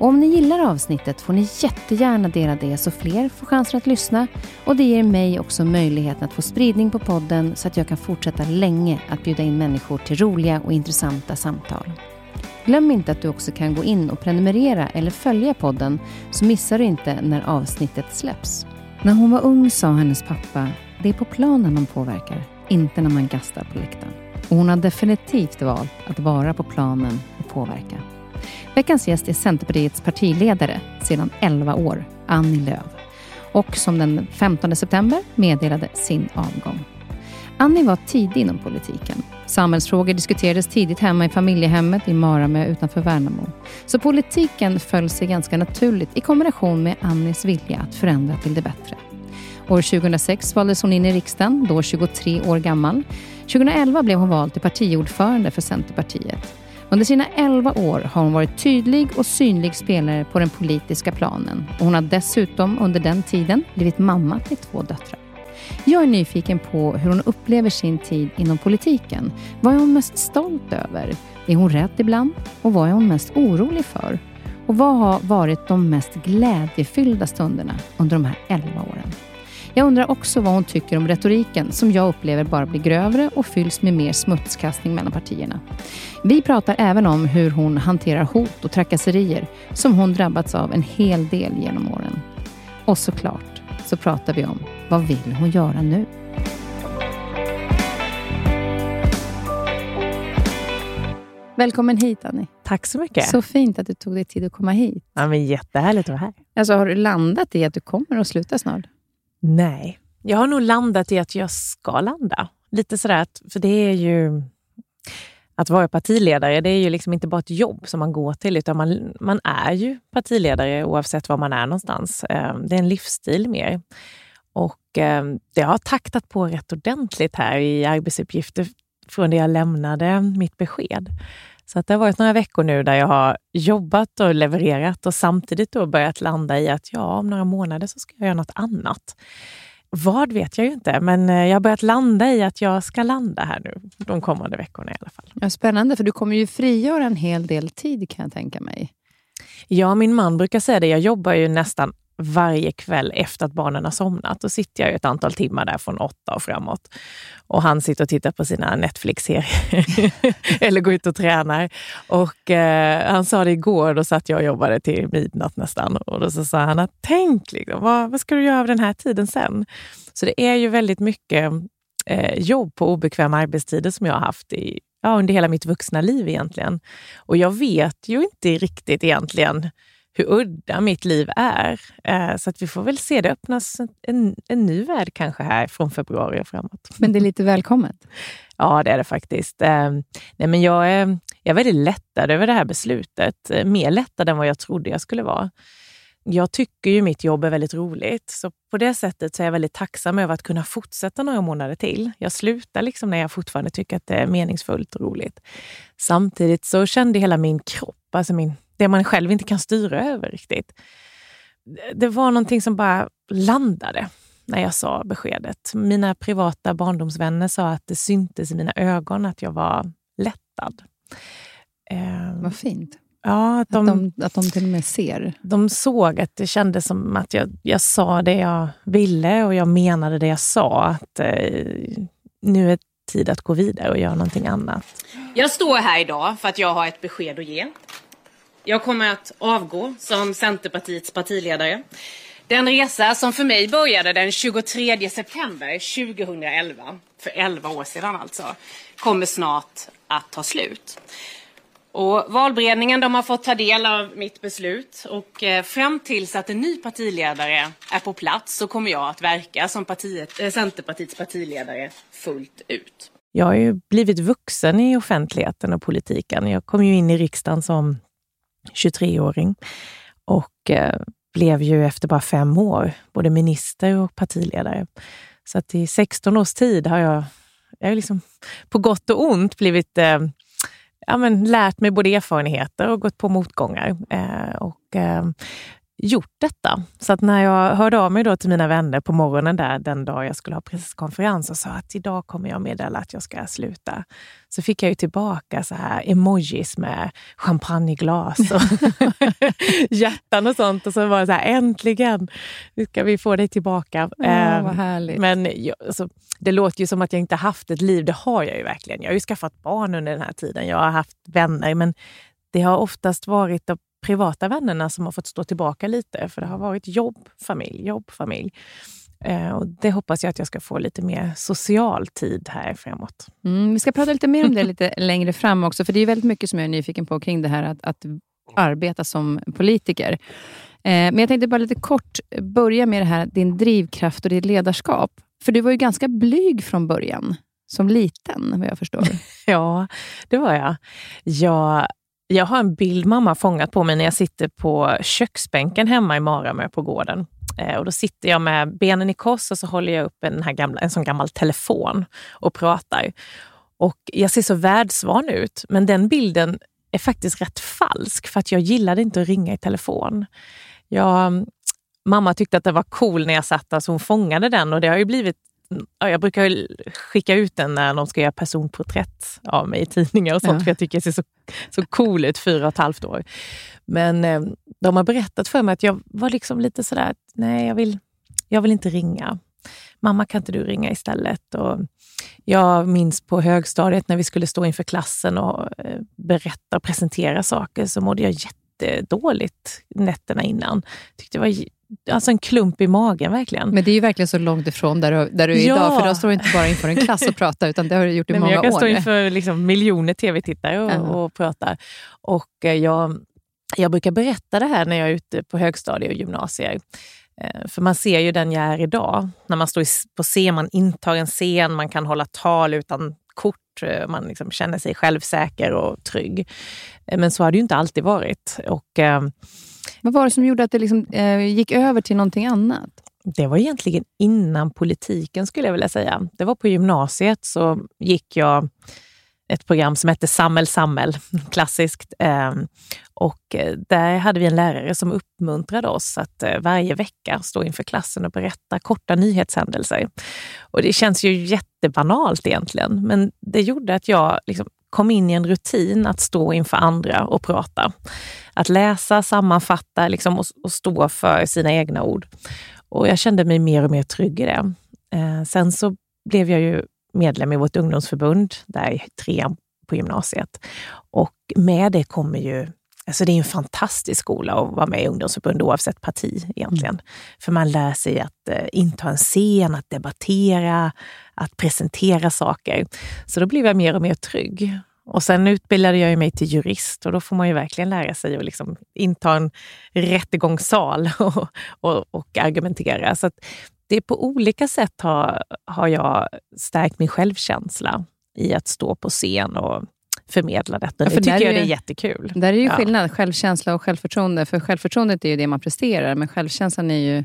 Och om ni gillar avsnittet får ni jättegärna dela det så fler får chansen att lyssna och det ger mig också möjligheten att få spridning på podden så att jag kan fortsätta länge att bjuda in människor till roliga och intressanta samtal. Glöm inte att du också kan gå in och prenumerera eller följa podden så missar du inte när avsnittet släpps. När hon var ung sa hennes pappa, det är på planen man påverkar, inte när man gastar på läktaren. Och hon har definitivt valt att vara på planen och påverka. Veckans gäst är Centerpartiets partiledare sedan 11 år, Annie Lööf. Och som den 15 september meddelade sin avgång. Annie var tidig inom politiken. Samhällsfrågor diskuterades tidigt hemma i familjehemmet i Maramö utanför Värnamo. Så politiken föll sig ganska naturligt i kombination med Annies vilja att förändra till det bättre. År 2006 valdes hon in i riksdagen, då 23 år gammal. 2011 blev hon vald till partiordförande för Centerpartiet. Under sina 11 år har hon varit tydlig och synlig spelare på den politiska planen. Och hon har dessutom under den tiden blivit mamma till två döttrar. Jag är nyfiken på hur hon upplever sin tid inom politiken. Vad är hon mest stolt över? Är hon rädd ibland? Och vad är hon mest orolig för? Och vad har varit de mest glädjefyllda stunderna under de här 11 åren? Jag undrar också vad hon tycker om retoriken som jag upplever bara blir grövre och fylls med mer smutskastning mellan partierna. Vi pratar även om hur hon hanterar hot och trakasserier som hon drabbats av en hel del genom åren. Och såklart så pratar vi om vad vill hon göra nu? Välkommen hit Annie. Tack så mycket. Så fint att du tog dig tid att komma hit. Ja, men jättehärligt att vara här. Alltså, har du landat i att du kommer att sluta snart? Nej, jag har nog landat i att jag ska landa. Lite sådär, att, för det är ju... Att vara partiledare, det är ju liksom inte bara ett jobb som man går till, utan man, man är ju partiledare oavsett var man är någonstans. Eh, det är en livsstil mer. Och eh, det har taktat på rätt ordentligt här i arbetsuppgifter från det jag lämnade mitt besked. Så att det har varit några veckor nu där jag har jobbat och levererat och samtidigt då börjat landa i att ja, om några månader så ska jag göra något annat. Vad vet jag ju inte, men eh, jag har börjat landa i att jag ska landa här nu de kommande veckorna i alla fall. Ja, spännande, för du kommer ju frigöra en hel del tid kan jag tänka mig. Ja, min man brukar säga det. Jag jobbar ju nästan varje kväll efter att barnen har somnat. Då sitter jag ett antal timmar där från åtta och framåt. Och han sitter och tittar på sina Netflix-serier eller går ut och tränar. Och eh, Han sa det igår, då satt jag och jobbade till midnatt nästan. Och då så sa han att tänk, liksom, vad, vad ska du göra av den här tiden sen? Så det är ju väldigt mycket eh, jobb på obekväma arbetstider som jag har haft i, ja, under hela mitt vuxna liv egentligen. Och jag vet ju inte riktigt egentligen hur udda mitt liv är. Eh, så att vi får väl se, det öppnas en, en ny värld kanske här från februari och framåt. Men det är lite välkommet? Ja, det är det faktiskt. Eh, nej, men jag, är, jag är väldigt lättad över det här beslutet. Eh, mer lättad än vad jag trodde jag skulle vara. jag tycker ju mitt jobb är väldigt roligt. Så på det sättet så är jag väldigt tacksam över att kunna fortsätta några månader till. Jag slutar liksom när jag fortfarande tycker att det är meningsfullt och roligt. Samtidigt så kände hela min kropp, alltså min, det man själv inte kan styra över riktigt. Det var någonting som bara landade när jag sa beskedet. Mina privata barndomsvänner sa att det syntes i mina ögon att jag var lättad. Vad fint. Ja, att de, att, de, att de till och med ser. De såg att det kändes som att jag, jag sa det jag ville och jag menade det jag sa. Att eh, nu är tid att gå vidare och göra någonting annat. Jag står här idag för att jag har ett besked att ge. Jag kommer att avgå som Centerpartiets partiledare. Den resa som för mig började den 23 september 2011, för 11 år sedan alltså, kommer snart att ta slut. Och valberedningen de har fått ta del av mitt beslut och eh, fram tills att en ny partiledare är på plats så kommer jag att verka som partiet, eh, Centerpartiets partiledare fullt ut. Jag har ju blivit vuxen i offentligheten och politiken. Jag kom ju in i riksdagen som 23-åring och eh, blev ju efter bara fem år både minister och partiledare. Så att i 16 års tid har jag, jag liksom på gott och ont blivit eh, ja, men, lärt mig både erfarenheter och gått på motgångar. Eh, och, eh, gjort detta. Så att när jag hörde av mig då till mina vänner på morgonen där den dag jag skulle ha presskonferens och sa att idag kommer jag meddela att jag ska sluta. Så fick jag ju tillbaka så här emojis med champagneglas och hjärtan och sånt. Och så var det så här, äntligen nu ska vi få dig tillbaka. Oh. Men jag, alltså, det låter ju som att jag inte haft ett liv. Det har jag ju verkligen. Jag har ju skaffat barn under den här tiden. Jag har haft vänner. Men det har oftast varit de privata vännerna som har fått stå tillbaka lite. För det har varit jobb, familj, jobb, familj. Eh, och det hoppas jag att jag ska få lite mer social tid här framåt. Mm, vi ska prata lite mer om det lite längre fram också, för det är väldigt mycket som jag är nyfiken på kring det här att, att arbeta som politiker. Eh, men jag tänkte bara lite kort börja med det här, din drivkraft och ditt ledarskap. För du var ju ganska blyg från början, som liten vad jag förstår. ja, det var jag. Jag jag har en bild mamma fångat på mig när jag sitter på köksbänken hemma i Maramö på gården. Eh, och då sitter jag med benen i kors och så håller jag upp en, här gamla, en sån gammal telefon och pratar. Och jag ser så världsvan ut, men den bilden är faktiskt rätt falsk för att jag gillade inte att ringa i telefon. Jag, mamma tyckte att det var cool när jag satt där så hon fångade den och det har ju blivit jag brukar skicka ut den när de ska göra personporträtt av mig i tidningar och sånt, ja. för jag tycker jag ser så, så cool ut, fyra och ett halvt år. Men eh, de har berättat för mig att jag var liksom lite sådär, nej jag vill, jag vill inte ringa. Mamma, kan inte du ringa istället? Och jag minns på högstadiet när vi skulle stå inför klassen och eh, berätta och presentera saker så mådde jag jättedåligt nätterna innan. Tyckte det var alltså en klump i magen verkligen. Men det är ju verkligen så långt ifrån där du, där du är ja. idag, för då står du inte bara inför en klass och pratar, utan det har du gjort i Nej, många år. Jag kan år. stå inför liksom miljoner tv-tittare och, uh och prata. Och eh, jag, jag brukar berätta det här när jag är ute på högstadiet och gymnasier. Eh, för man ser ju den jag är idag. När man står på scen, man intar en scen, man kan hålla tal utan kort, eh, man liksom känner sig självsäker och trygg. Men så har det ju inte alltid varit. Och, vad var det som gjorde att det liksom, eh, gick över till någonting annat? Det var egentligen innan politiken skulle jag vilja säga. Det var på gymnasiet så gick jag ett program som hette Sammel Sammel, klassiskt. Ehm, och eh, där hade vi en lärare som uppmuntrade oss att eh, varje vecka stå inför klassen och berätta korta nyhetshändelser. Och det känns ju jättebanalt egentligen, men det gjorde att jag liksom kom in i en rutin att stå inför andra och prata. Att läsa, sammanfatta liksom, och, och stå för sina egna ord. Och jag kände mig mer och mer trygg i det. Eh, sen så blev jag ju medlem i vårt ungdomsförbund, där i trean på gymnasiet. Och med det kommer ju Alltså det är en fantastisk skola att vara med i ungdomsförbund oavsett parti egentligen. Mm. För man lär sig att eh, inta en scen, att debattera, att presentera saker. Så då blev jag mer och mer trygg. Och sen utbildade jag mig till jurist och då får man ju verkligen lära sig att liksom inta en rättegångssal och, och, och argumentera. Så det är på olika sätt har, har jag stärkt min självkänsla i att stå på scen och förmedla detta. Ja, för tycker där jag det är ju- jättekul. Där är ju Ja. skillnad, självkänsla och självförtroende. För självförtroendet är ju det man presterar, men självkänslan är ju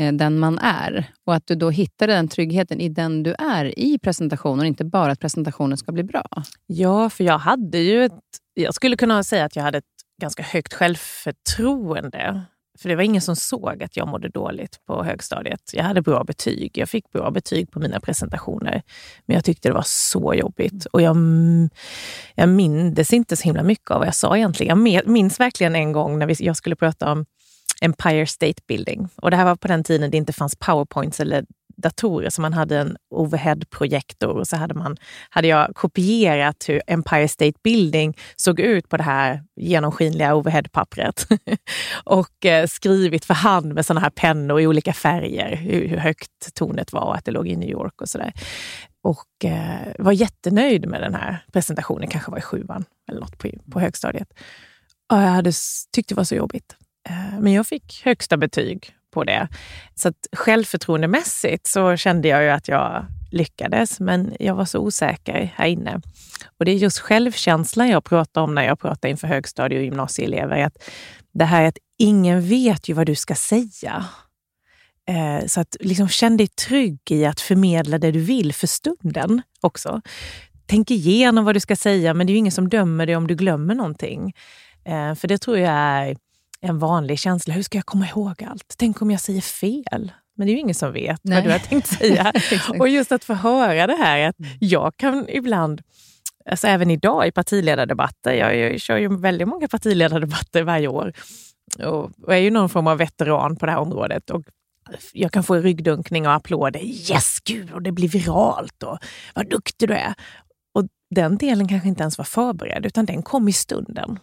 eh, den man är. Och att du då hittar den tryggheten i den du är i presentationen, inte bara att presentationen ska bli bra. Ja, för jag hade ju ett... Jag skulle kunna säga att jag hade ett ganska högt självförtroende. För det var ingen som såg att jag mådde dåligt på högstadiet. Jag hade bra betyg. Jag fick bra betyg på mina presentationer. Men jag tyckte det var så jobbigt. Och jag, jag mindes inte så himla mycket av vad jag sa egentligen. Jag minns verkligen en gång när vi, jag skulle prata om Empire State Building. Och det här var på den tiden det inte fanns powerpoints eller datorer, så man hade en overhead-projektor och så hade, man, hade jag kopierat hur Empire State Building såg ut på det här genomskinliga overhead-pappret och eh, skrivit för hand med såna här pennor i olika färger hur, hur högt tornet var och att det låg i New York och sådär. Och eh, var jättenöjd med den här presentationen, kanske var i sjuan eller något på, på högstadiet. Och jag hade tyckt det var så jobbigt. Eh, men jag fick högsta betyg på det. Så att självförtroendemässigt så kände jag ju att jag lyckades, men jag var så osäker här inne. Och det är just självkänslan jag pratar om när jag pratar inför högstadie och gymnasieelever. Att det här att ingen vet ju vad du ska säga. Eh, så att liksom känn dig trygg i att förmedla det du vill för stunden också. Tänk igenom vad du ska säga, men det är ju ingen som dömer dig om du glömmer någonting. Eh, för det tror jag är en vanlig känsla. Hur ska jag komma ihåg allt? Tänk om jag säger fel? Men det är ju ingen som vet Nej. vad du har tänkt säga. Och just att få höra det här, att jag kan ibland, alltså även idag i partiledardebatter, jag, jag kör ju väldigt många partiledardebatter varje år och, och är ju någon form av veteran på det här området. Och jag kan få ryggdunkning och applåder. Yes, gud, och det blir viralt och vad duktig du är. Och den delen kanske inte ens var förberedd, utan den kom i stunden. Och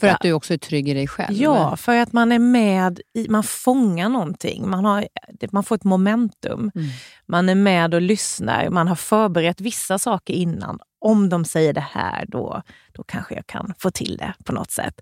För att du också är trygg i dig själv. Ja, för att man är med, i, man fångar någonting. Man, har, man får ett momentum. Mm. Man är med och lyssnar. Man har förberett vissa saker innan. Om de säger det här, då, då kanske jag kan få till det på något sätt.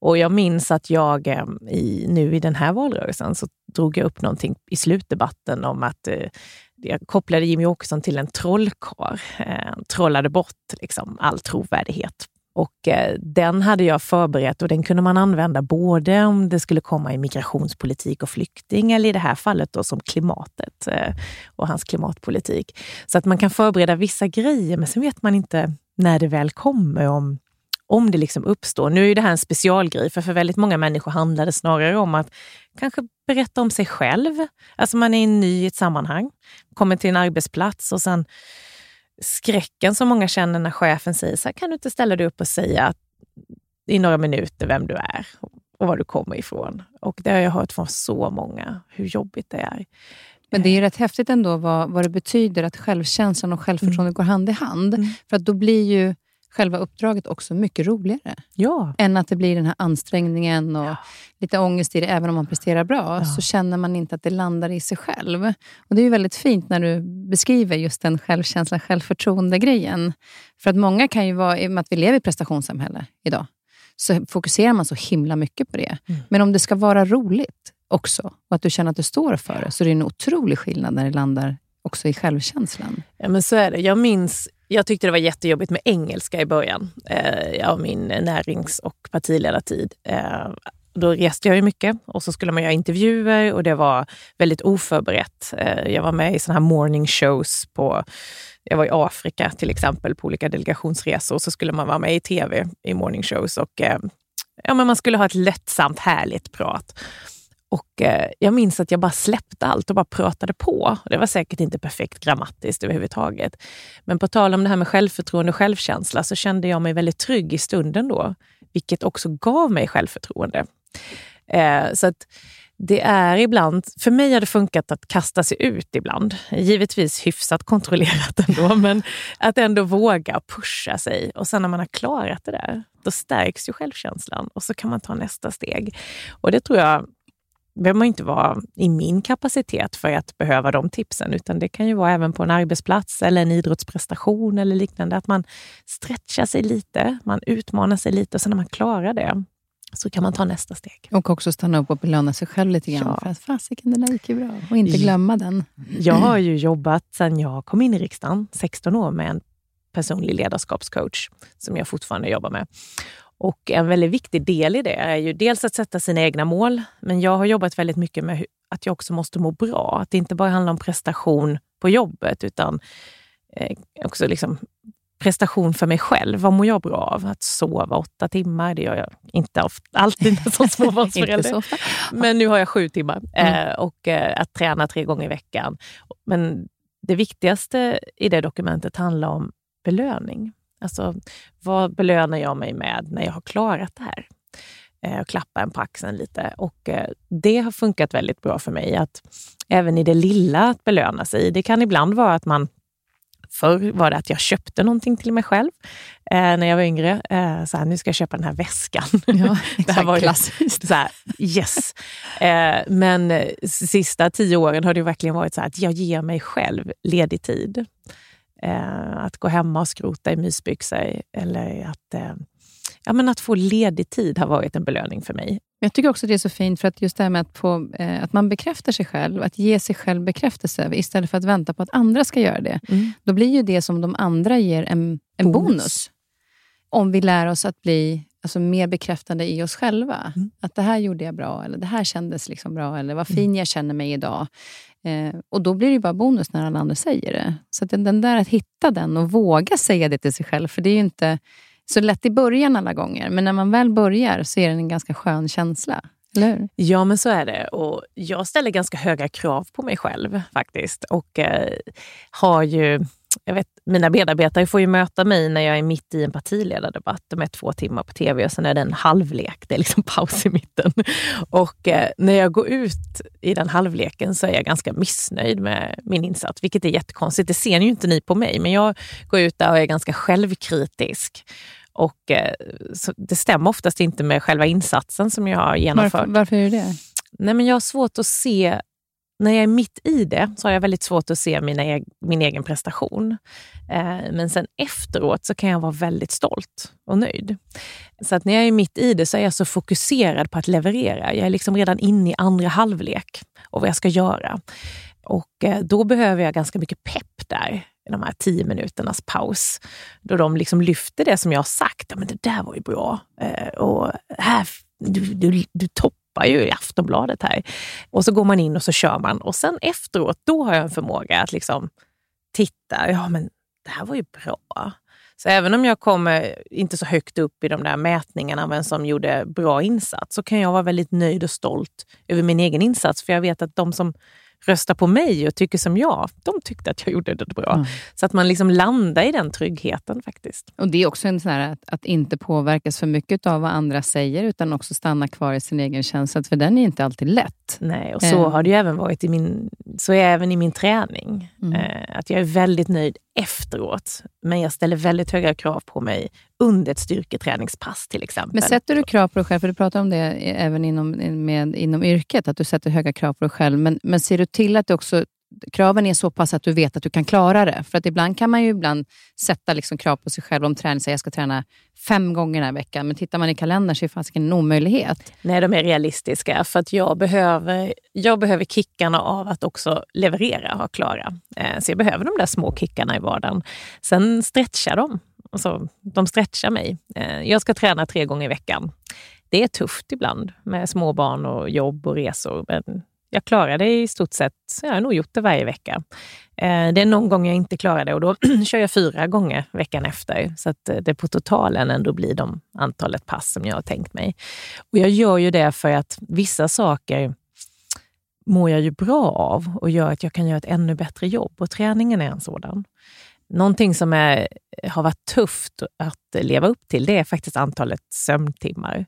Och jag minns att jag eh, i, nu i den här valrörelsen så drog jag upp någonting i slutdebatten om att eh, jag kopplade Jimmy Åkesson till en trollkarl. Eh, trollade bort liksom, all trovärdighet och eh, den hade jag förberett och den kunde man använda både om det skulle komma i migrationspolitik och flykting eller i det här fallet då som klimatet eh, och hans klimatpolitik. Så att man kan förbereda vissa grejer men sen vet man inte när det väl kommer om, om det liksom uppstår. Nu är det här en specialgrej för för väldigt många människor handlar det snarare om att kanske berätta om sig själv. Alltså man är ny i ett sammanhang, kommer till en arbetsplats och sen skräcken som många känner när chefen säger så här, kan du inte ställa dig upp och säga i några minuter vem du är och var du kommer ifrån. Och det har jag hört från så många, hur jobbigt det är. Men det är rätt häftigt ändå vad, vad det betyder att självkänslan och självförtroendet går hand i hand. Mm. För att då blir ju själva uppdraget också mycket roligare. Ja, Än att det blir den här ansträngningen och lite ångest i det. Även om man presterar bra så känner man inte att det landar i sig själv. Och Det är väldigt fint när du beskriver just den självkänslan, självförtroende-grejen. För att många kan ju vara, i och med att vi lever i prestationssamhälle idag, så fokuserar man så himla mycket på det. Mm. Men om det ska vara roligt också och att du känner att du står för det, så är det en otrolig skillnad när det landar också i självkänslan. Ja, men så är det. Jag minns, jag tyckte det var jättejobbigt med engelska i början eh, av min närings och partiledartid. Eh, då reste jag ju mycket och så skulle man göra intervjuer och det var väldigt oförberett. Eh, jag var med i såna här morning shows på jag var i Afrika till exempel på olika delegationsresor och så skulle man vara med i tv i morning shows och eh, ja, men man skulle ha ett lättsamt, härligt prat. Och eh, jag minns att jag bara släppte allt och bara pratade på. Det var säkert inte perfekt grammatiskt överhuvudtaget. Men på tal om det här med självförtroende och självkänsla så kände jag mig väldigt trygg i stunden då, vilket också gav mig självförtroende. Eh, så att det är ibland, för mig har det funkat att kasta sig ut ibland. Givetvis hyfsat kontrollerat ändå, men att ändå våga pusha sig. Och sen när man har klarat det där, då stärks ju självkänslan och så kan man ta nästa steg. Och det tror jag behöver man inte vara i min kapacitet för att behöva de tipsen, utan det kan ju vara även på en arbetsplats eller en idrottsprestation eller liknande, att man stretchar sig lite, man utmanar sig lite och sen när man klarar det så kan man ta nästa steg. Och också stanna upp och belöna sig själv lite grann. Ja. För att fasiken, det där gick ju bra. Och inte glömma den. Jag har ju jobbat sedan jag kom in i riksdagen, 16 år, med en personlig ledarskapscoach som jag fortfarande jobbar med. Och en väldigt viktig del i det är ju dels att sätta sina egna mål, men jag har jobbat väldigt mycket med att jag också måste må bra. Att det inte bara handlar om prestation på jobbet, utan eh, också liksom prestation för mig själv. Vad mår jag bra av? Att sova åtta timmar, det gör jag inte alltid som småbarnsförälder. Men nu har jag sju timmar. Mm. Eh, och eh, att träna tre gånger i veckan. Men det viktigaste i det dokumentet handlar om belöning. Alltså, vad belönar jag mig med när jag har klarat det här? Eh, och klappa en på axeln lite. Och eh, det har funkat väldigt bra för mig. att Även i det lilla att belöna sig. Det kan ibland vara att man Förr var det att jag köpte någonting till mig själv eh, när jag var yngre. Eh, så här, nu ska jag köpa den här väskan. Ja, det här var klassiskt. Så här, yes. Eh, men de sista tio åren har det verkligen varit så att jag ger mig själv ledig tid. Eh, att gå hemma och skrota i mysbyxor eller att, eh, ja, men att få ledig tid har varit en belöning för mig. Jag tycker också det är så fint, för att just det här med att, få, eh, att man bekräftar sig själv, att ge sig själv bekräftelse istället för att vänta på att andra ska göra det. Mm. Då blir ju det som de andra ger en, en bonus. bonus. Om vi lär oss att bli alltså, mer bekräftande i oss själva. Mm. Att det här gjorde jag bra, eller det här kändes liksom bra, eller vad mm. fin mm. jag känner mig idag. Eh, och Då blir det bara bonus när alla andra säger det. Så den, den, där att hitta den och våga säga det till sig själv, för det är ju inte så lätt i början alla gånger, men när man väl börjar så är det en ganska skön känsla. Eller? Ja, men så är det. Och jag ställer ganska höga krav på mig själv faktiskt. Och eh, har ju jag vet, mina medarbetare får ju möta mig när jag är mitt i en partiledardebatt. De är två timmar på tv och sen är det en halvlek. Det är liksom paus i mitten. Och eh, när jag går ut i den halvleken så är jag ganska missnöjd med min insats, vilket är jättekonstigt. Det ser ju inte ni på mig, men jag går ut där och är ganska självkritisk. Och eh, det stämmer oftast inte med själva insatsen som jag har genomfört. Varför, varför är det det? Nej, men jag har svårt att se när jag är mitt i det så har jag väldigt svårt att se mina, e-, min egen prestation. Eh, men sen efteråt så kan jag vara väldigt stolt och nöjd. Så att när jag är mitt i det så är jag så fokuserad på att leverera. Jag är liksom redan inne i andra halvlek och vad jag ska göra. Och eh, då behöver jag ganska mycket pepp där i de här tio minuternas paus. Då de liksom lyfter det som jag har sagt. Ja, men det där var ju bra. Eh, och här, du, du, du topp ju i Aftonbladet här. Och så går man in och så kör man. Och sen efteråt, då har jag en förmåga att liksom titta. Ja, men det här var ju bra. Så även om jag kommer inte så högt upp i de där mätningarna vem som gjorde bra insats så kan jag vara väldigt nöjd och stolt över min egen insats. För jag vet att de som röstar på mig och tycker som jag, de tyckte att jag gjorde det bra. Mm. Så att man liksom landar i den tryggheten faktiskt. Och Det är också en sån här att, att inte påverkas för mycket av vad andra säger, utan också stanna kvar i sin egen känsla, för den är inte alltid lätt. Nej, och så mm. har det ju även varit i min, så är även i min träning. Mm. Eh, att jag är väldigt nöjd efteråt, men jag ställer väldigt höga krav på mig under ett styrketräningspass till exempel. Men sätter du krav på dig själv, för du pratar om det även inom, med, inom yrket, att du sätter höga krav på dig själv, men, men ser du till att det också kraven är så pass att du vet att du kan klara det. För att ibland kan man ju ibland sätta liksom krav på sig själv om träning. Säga jag ska träna fem gånger den här veckan. Men tittar man i kalendern så är det fasiken en omöjlighet. Nej, de är realistiska. För att jag behöver, jag behöver kickarna av att också leverera och klara. Eh, så jag behöver de där små kickarna i vardagen. Sen stretchar de. Alltså, de stretchar mig. Eh, jag ska träna tre gånger i veckan. Det är tufft ibland med småbarn och jobb och resor. Men jag klarar det i stort sett, jag har nog gjort det varje vecka. Eh, det är någon gång jag inte klarar det och då kör jag fyra gånger veckan efter. Så att eh, det på totalen ändå blir de antalet pass som jag har tänkt mig. Och jag gör ju det för att vissa saker mår jag ju bra av och gör att jag kan göra ett ännu bättre jobb. Och träningen är en sådan. Någonting som är, har varit tufft att leva upp till, det är faktiskt antalet sömntimmar.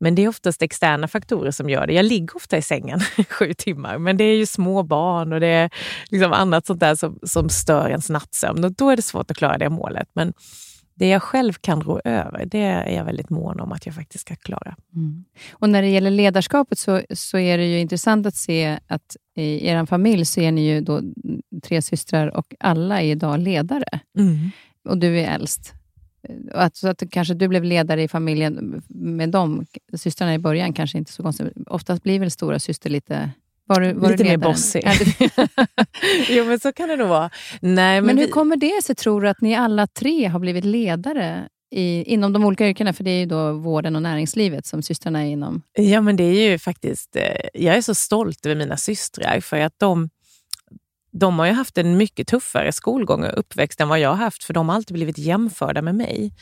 Men det är oftast externa faktorer som gör det. Jag ligger ofta i sängen sju timmar, men det är ju små barn och det är liksom annat sånt där som, som stör ens nattsömn. Och då är det svårt att klara det målet. Men det jag själv kan rå över, det är jag väldigt mån om att jag faktiskt ska klara. Mm. Och När det gäller ledarskapet så, så är det ju intressant att se att i er familj så är ni ju då tre systrar och alla är idag ledare. Mm. Och du är äldst. Att, så att kanske du blev ledare i familjen med dem systrarna i början, kanske inte så konstigt. Oftast blir väl stora syster lite Var du, var Lite du mer bossig. Jo, men så kan det nog vara. Nej, men Men hur vi- kommer det sig, tror du, att ni alla tre har blivit ledare i, inom de olika yrkena? För det är ju då vården och näringslivet som systrarna är inom. Ja, men det är ju faktiskt... eh, Jag är så stolt över mina systrar för att de, de har ju haft en mycket tuffare skolgång och uppväxt än vad jag har haft, för de har alltid blivit jämförda med mig.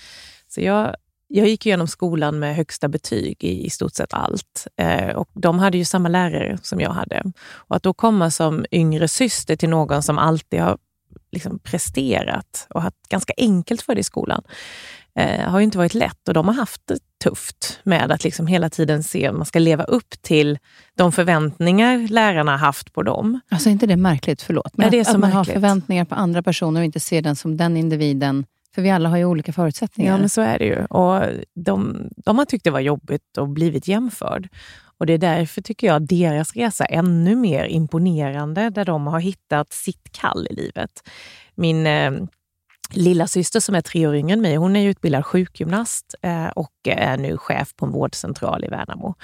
Så jag, jag gick igenom skolan med högsta betyg i, i stort sett allt. Eh, och de hade ju samma lärare som jag hade. Och att då komma som yngre syster till någon som alltid har liksom presterat och haft ganska enkelt för det i skolan, eh, har ju inte varit lätt. Och de har haft det tufft med att liksom hela tiden se om man ska leva upp till de förväntningar lärarna har haft på dem. Alltså är inte det märkligt? Förlåt. Men Ja, det är att, så att man har märkligt. förväntningar på andra personer och inte ser den som den individen. För vi alla har ju olika förutsättningar. Ja, men så är det ju. Och de, de har tyckt det var jobbigt att blivit jämförd. Och det är därför tycker jag deras resa är ännu mer imponerande, där de har hittat sitt kall i livet. Min eh, lilla syster som är tre år yngre än mig, hon är utbildad sjukgymnast eh, och är nu chef på en vårdcentral i Värnamo.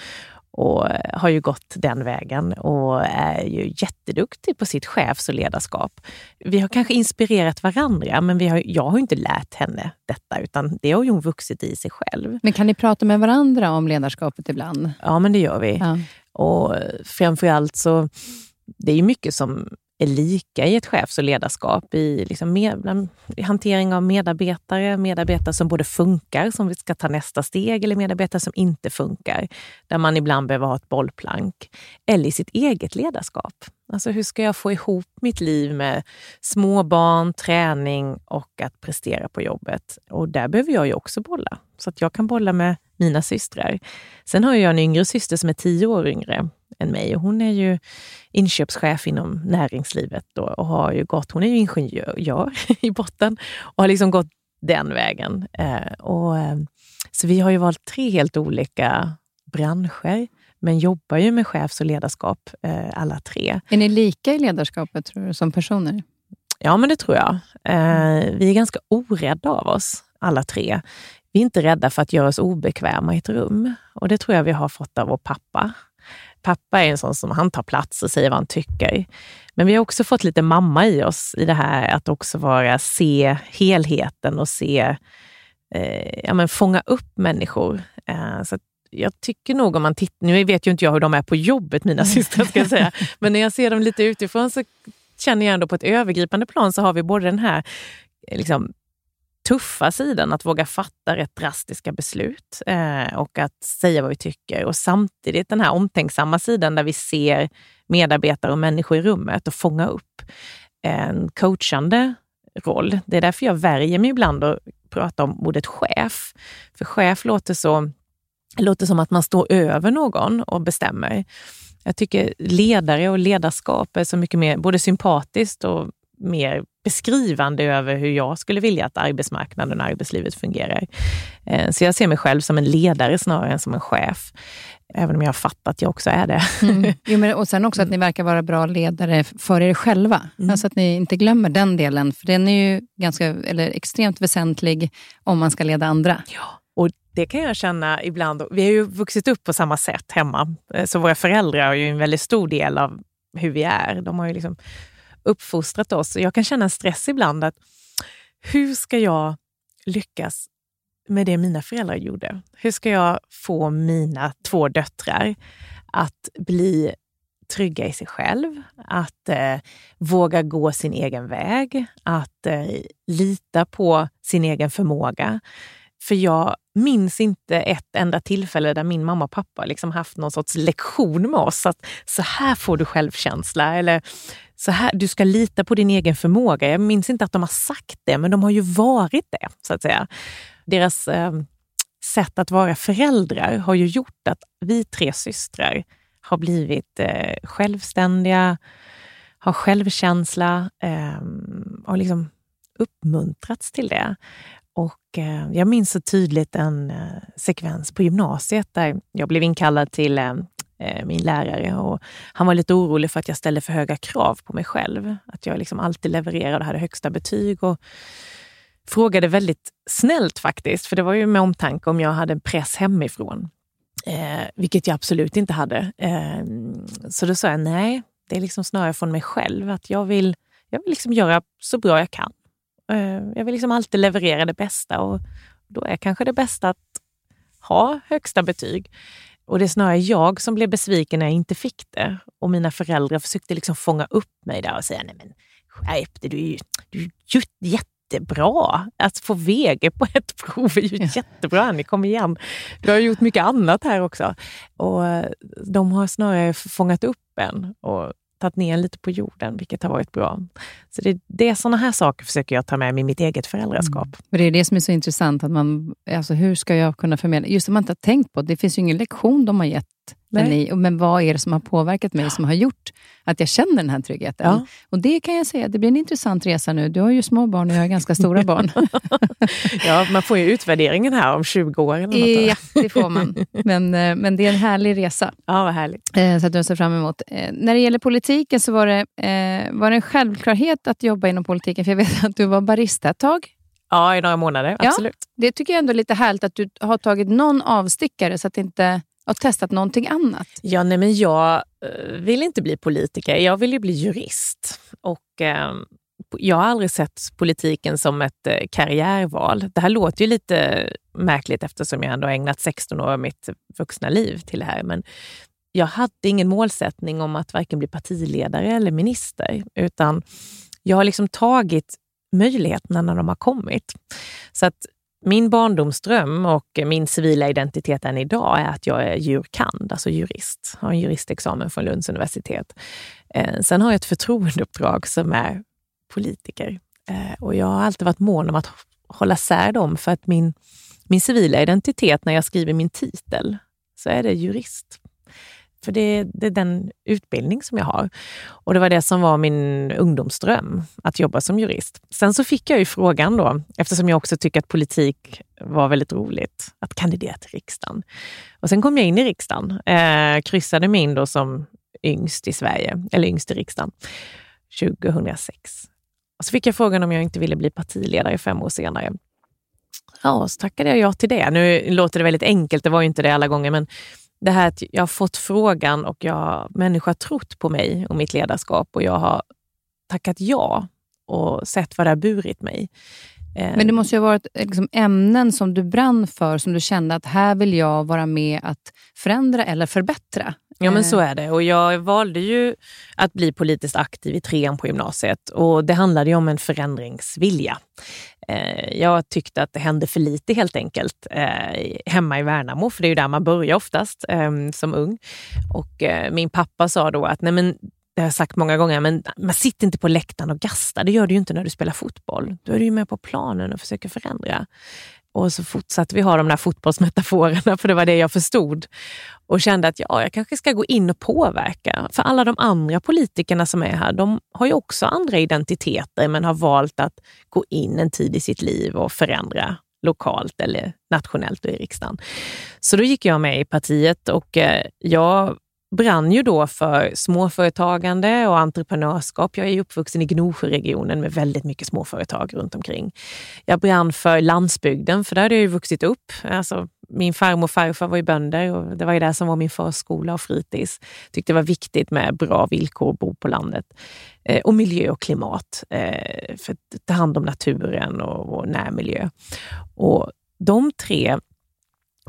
Och eh, har ju gått den vägen och är ju jätteduktig på sitt chefs och ledarskap. Vi har kanske inspirerat varandra, men vi har, jag har inte lärt henne detta, utan det har hon vuxit i sig själv. Men kan ni prata med varandra om ledarskapet ibland? Ja, men det gör vi. Ja. Och framförallt så, det är ju mycket som är lika i ett chefs och ledarskap i, liksom med, bland- i hantering av medarbetare, medarbetare som både funkar, som vi ska ta nästa steg, eller medarbetare som inte funkar, där man ibland behöver ha ett bollplank. Eller i sitt eget ledarskap. Alltså hur ska jag få ihop mitt liv med småbarn, träning och att prestera på jobbet? Och där behöver jag ju också bolla, så att jag kan bolla med mina systrar. Sen har jag en yngre syster som är tio år yngre än mig och hon är ju inköpschef inom näringslivet då, och har ju gått, hon är ju ingenjör i botten och har liksom gått den vägen. Eh, och, eh, så vi har ju valt tre helt olika branscher, men jobbar ju med chefs och ledarskap eh, alla tre. Är ni lika i ledarskapet tror du, som personer? Ja, men det tror jag. Vi är ganska orädda av oss, alla tre. Vi är inte rädda för att göra oss obekväma i ett rum. Och det tror jag vi har fått av vår pappa. Pappa är en sån som han tar plats och säger vad han tycker. Men vi har också fått lite mamma i oss i det här att också vara, se helheten och se, eh, ja, men fånga upp människor. Eh, så jag tycker nog om man tittar, nu vet ju inte jag hur de är på jobbet, mina systrar, ska jag säga, men när jag ser dem lite utifrån så känner jag ändå på ett övergripande plan så har vi både den här eh, liksom, tuffa sidan, att våga fatta rätt drastiska beslut eh, och att säga vad vi tycker. Och samtidigt den här omtänksamma sidan där vi ser medarbetare och människor i rummet och fånga upp en coachande roll. Det är därför jag värjer mig ibland att prata om ordet chef. För chef låter, så, låter som att man står över någon och bestämmer. Jag tycker ledare och ledarskap är så mycket mer både sympatiskt och mer beskrivande över hur jag skulle vilja att arbetsmarknaden och arbetslivet fungerar. Eh, Så jag ser mig själv som en ledare snarare än som en chef. Även om jag har fattat att jag också är det. Mm. Jo, men, och sen också att ni verkar vara bra ledare för er själva. Mm. Alltså att ni inte glömmer den delen, för den är ju ganska, eller extremt väsentlig om man ska leda andra. Ja, och det kan jag känna ibland. Vi har ju vuxit upp på samma sätt hemma, Eh, så våra föräldrar har ju en väldigt stor del av hur vi är. De har ju liksom uppfostrat oss. Jag kan känna en stress ibland att hur ska jag lyckas med det mina föräldrar gjorde? Hur ska jag få mina två döttrar att bli trygga i sig själv, att eh, våga gå sin egen väg, att eh, lita på sin egen förmåga. För jag minns inte ett enda tillfälle där min mamma och pappa liksom haft någon sorts lektion med oss. Att så här får du självkänsla eller så här, du ska lita på din egen förmåga. Jag minns inte att de har sagt det, men de har ju varit det. så att säga. Deras eh, sätt att vara föräldrar har ju gjort att vi tre systrar har blivit eh, självständiga, har självkänsla eh, och liksom uppmuntrats till det. Och eh, jag minns så tydligt en eh, sekvens på gymnasiet där jag blev inkallad till eh, eh, min lärare och han var lite orolig för att jag ställde för höga krav på mig själv. Att jag liksom alltid levererade och hade högsta betyg. Och frågade väldigt snällt faktiskt, för det var ju med omtanke om jag hade en press hemifrån. Eh, vilket jag absolut inte hade. Eh, så då sa jag nej, det är liksom snarare från mig själv. Att jag vill, jag vill liksom göra så bra jag kan. Eh, jag vill liksom alltid leverera det bästa och då är kanske det bästa att ha högsta betyg. Och det är snarare jag som blev besviken när jag inte fick det. Och mina föräldrar försökte liksom fånga upp mig där och säga, nej men skärp dig, du är ju du är jättebra. Att få VG på ett prov är ju jättebra, Annie, kom igen. Du har gjort mycket annat här också. Och de har snarare fångat upp en och tagit ner lite på jorden, vilket har varit bra. Så det, det är sådana här saker försöker jag ta med mig i mitt eget föräldraskap. Mm. det är det som är så intressant, att man, alltså hur ska jag kunna förmedla? Just det man inte har tänkt på, det finns ju ingen lektion de har gett ni, men vad är det som har påverkat mig, som har gjort att jag känner den här tryggheten? Ja. Och Det kan jag säga, det blir en intressant resa nu. Du har ju små barn och jag har ganska stora barn. ja, man får ju utvärderingen här om 20 år. Eller något. Ja, det får man. Men, eh, men det är en härlig resa. Ja, vad härligt. Eh, så att du ser fram emot. Eh, när det gäller politiken så var det, var det en självklarhet att jobba inom politiken, för jag vet att du var barista ett tag. Ja, i några månader. Absolut. Ja, det tycker jag ändå är lite härligt att du har tagit någon avstickare så att inte och testat någonting annat? Ja, nej, men jag eh, vill inte bli politiker. Jag vill ju bli jurist. Och, eh, jag har aldrig sett politiken som ett eh, karriärval. Det här låter ju lite märkligt eftersom jag ändå har ägnat 16 år av mitt vuxna liv till det här. Men jag hade ingen målsättning om att varken bli partiledare eller minister, utan jag har liksom tagit möjligheterna när de har kommit. Så att min barndomsdröm och min civila identitet än idag är att jag är jurkand, alltså jurist. Jag har en juristexamen från Lunds universitet. Eh, sen har jag ett förtroendeuppdrag som är politiker. Eh, och jag har alltid varit mån om att hålla sär dem för att min, min civila identitet när jag skriver min titel så är det jurist. För det, det, är den utbildning som jag har. Och det var det som var min ungdomsdröm, att jobba som jurist. Sen så fick jag ju frågan då, eftersom jag också tycker att politik var väldigt roligt, att kandidera till riksdagen. Och sen kom jag in i riksdagen, eh, kryssade mig in då som yngst i Sverige, eller yngst i riksdagen, 2006. Och så fick jag frågan om jag inte ville bli partiledare fem år senare. Ja, så tackade jag ja till det. Nu låter det väldigt enkelt, det var ju inte det alla gånger, men det här att jag har fått frågan och jag, människor har trott på mig och mitt ledarskap och jag har tackat ja och sett vad det har burit mig. Eh, Men det måste ju ha varit liksom ämnen som du brann för, som du kände att här vill jag vara med att förändra eller förbättra. Ja men så eh. är det och jag valde ju att bli politiskt aktiv i trean på gymnasiet och det handlade om en förändringsvilja. Eh, jag tyckte att det hände för lite helt enkelt eh, hemma i Värnamo, för det är ju där man börjar oftast ehm, som ung. Och eh, min pappa sa då att nej men det har jag sagt många gånger, men man sitter inte på läktaren och gastar. Det gör du ju inte när du spelar fotboll. Då är du ju med på planen och försöker förändra. Och så fortsatte vi ha de där fotbollsmetaforerna, för det var det jag förstod. Och kände att ja, jag kanske ska gå in och påverka. För alla de andra politikerna som är här, de har ju också andra identiteter, men har valt att gå in en tid i sitt liv och förändra lokalt eller nationellt och i riksdagen. Så då gick jag med i partiet och eh, jag brann ju då för småföretagande och entreprenörskap. Jag är uppvuxen i Gnosjöregionen med väldigt mycket småföretag runt omkring. Jag brann för landsbygden, för där hade jag ju vuxit upp. Alltså, min farmor och farfar var ju bönder och det var ju där som var min förskola och fritids. Tyckte det var viktigt med bra villkor att bo på landet. Eh, och miljö och klimat, eh, för att ta hand om naturen och, och närmiljö. Och de tre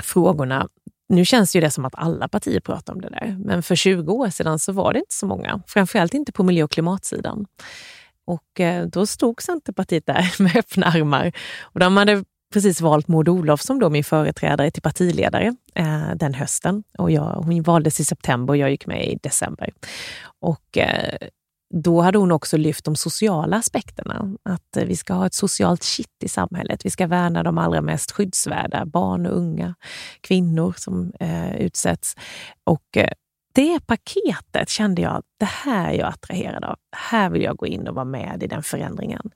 frågorna nu känns ju det som att alla partier pratar om det där, men för 20 år sedan så var det inte så många. Framförallt inte på miljö och klimatsidan. Och eh, då stod Centerpartiet där med öppna armar. Och de hade precis valt Maud Olofsson, då min företrädare, till partiledare eh, den hösten. Och jag, hon valdes i september och jag gick med i december. Och eh, då hade hon också lyft de sociala aspekterna. Att eh, vi ska ha ett socialt kitt i samhället. Vi ska värna de allra mest skyddsvärda, barn och unga, kvinnor som eh, utsätts. Och eh, det paketet kände jag, det här är jag attraherad av. Här vill jag gå in och vara med i den förändringen.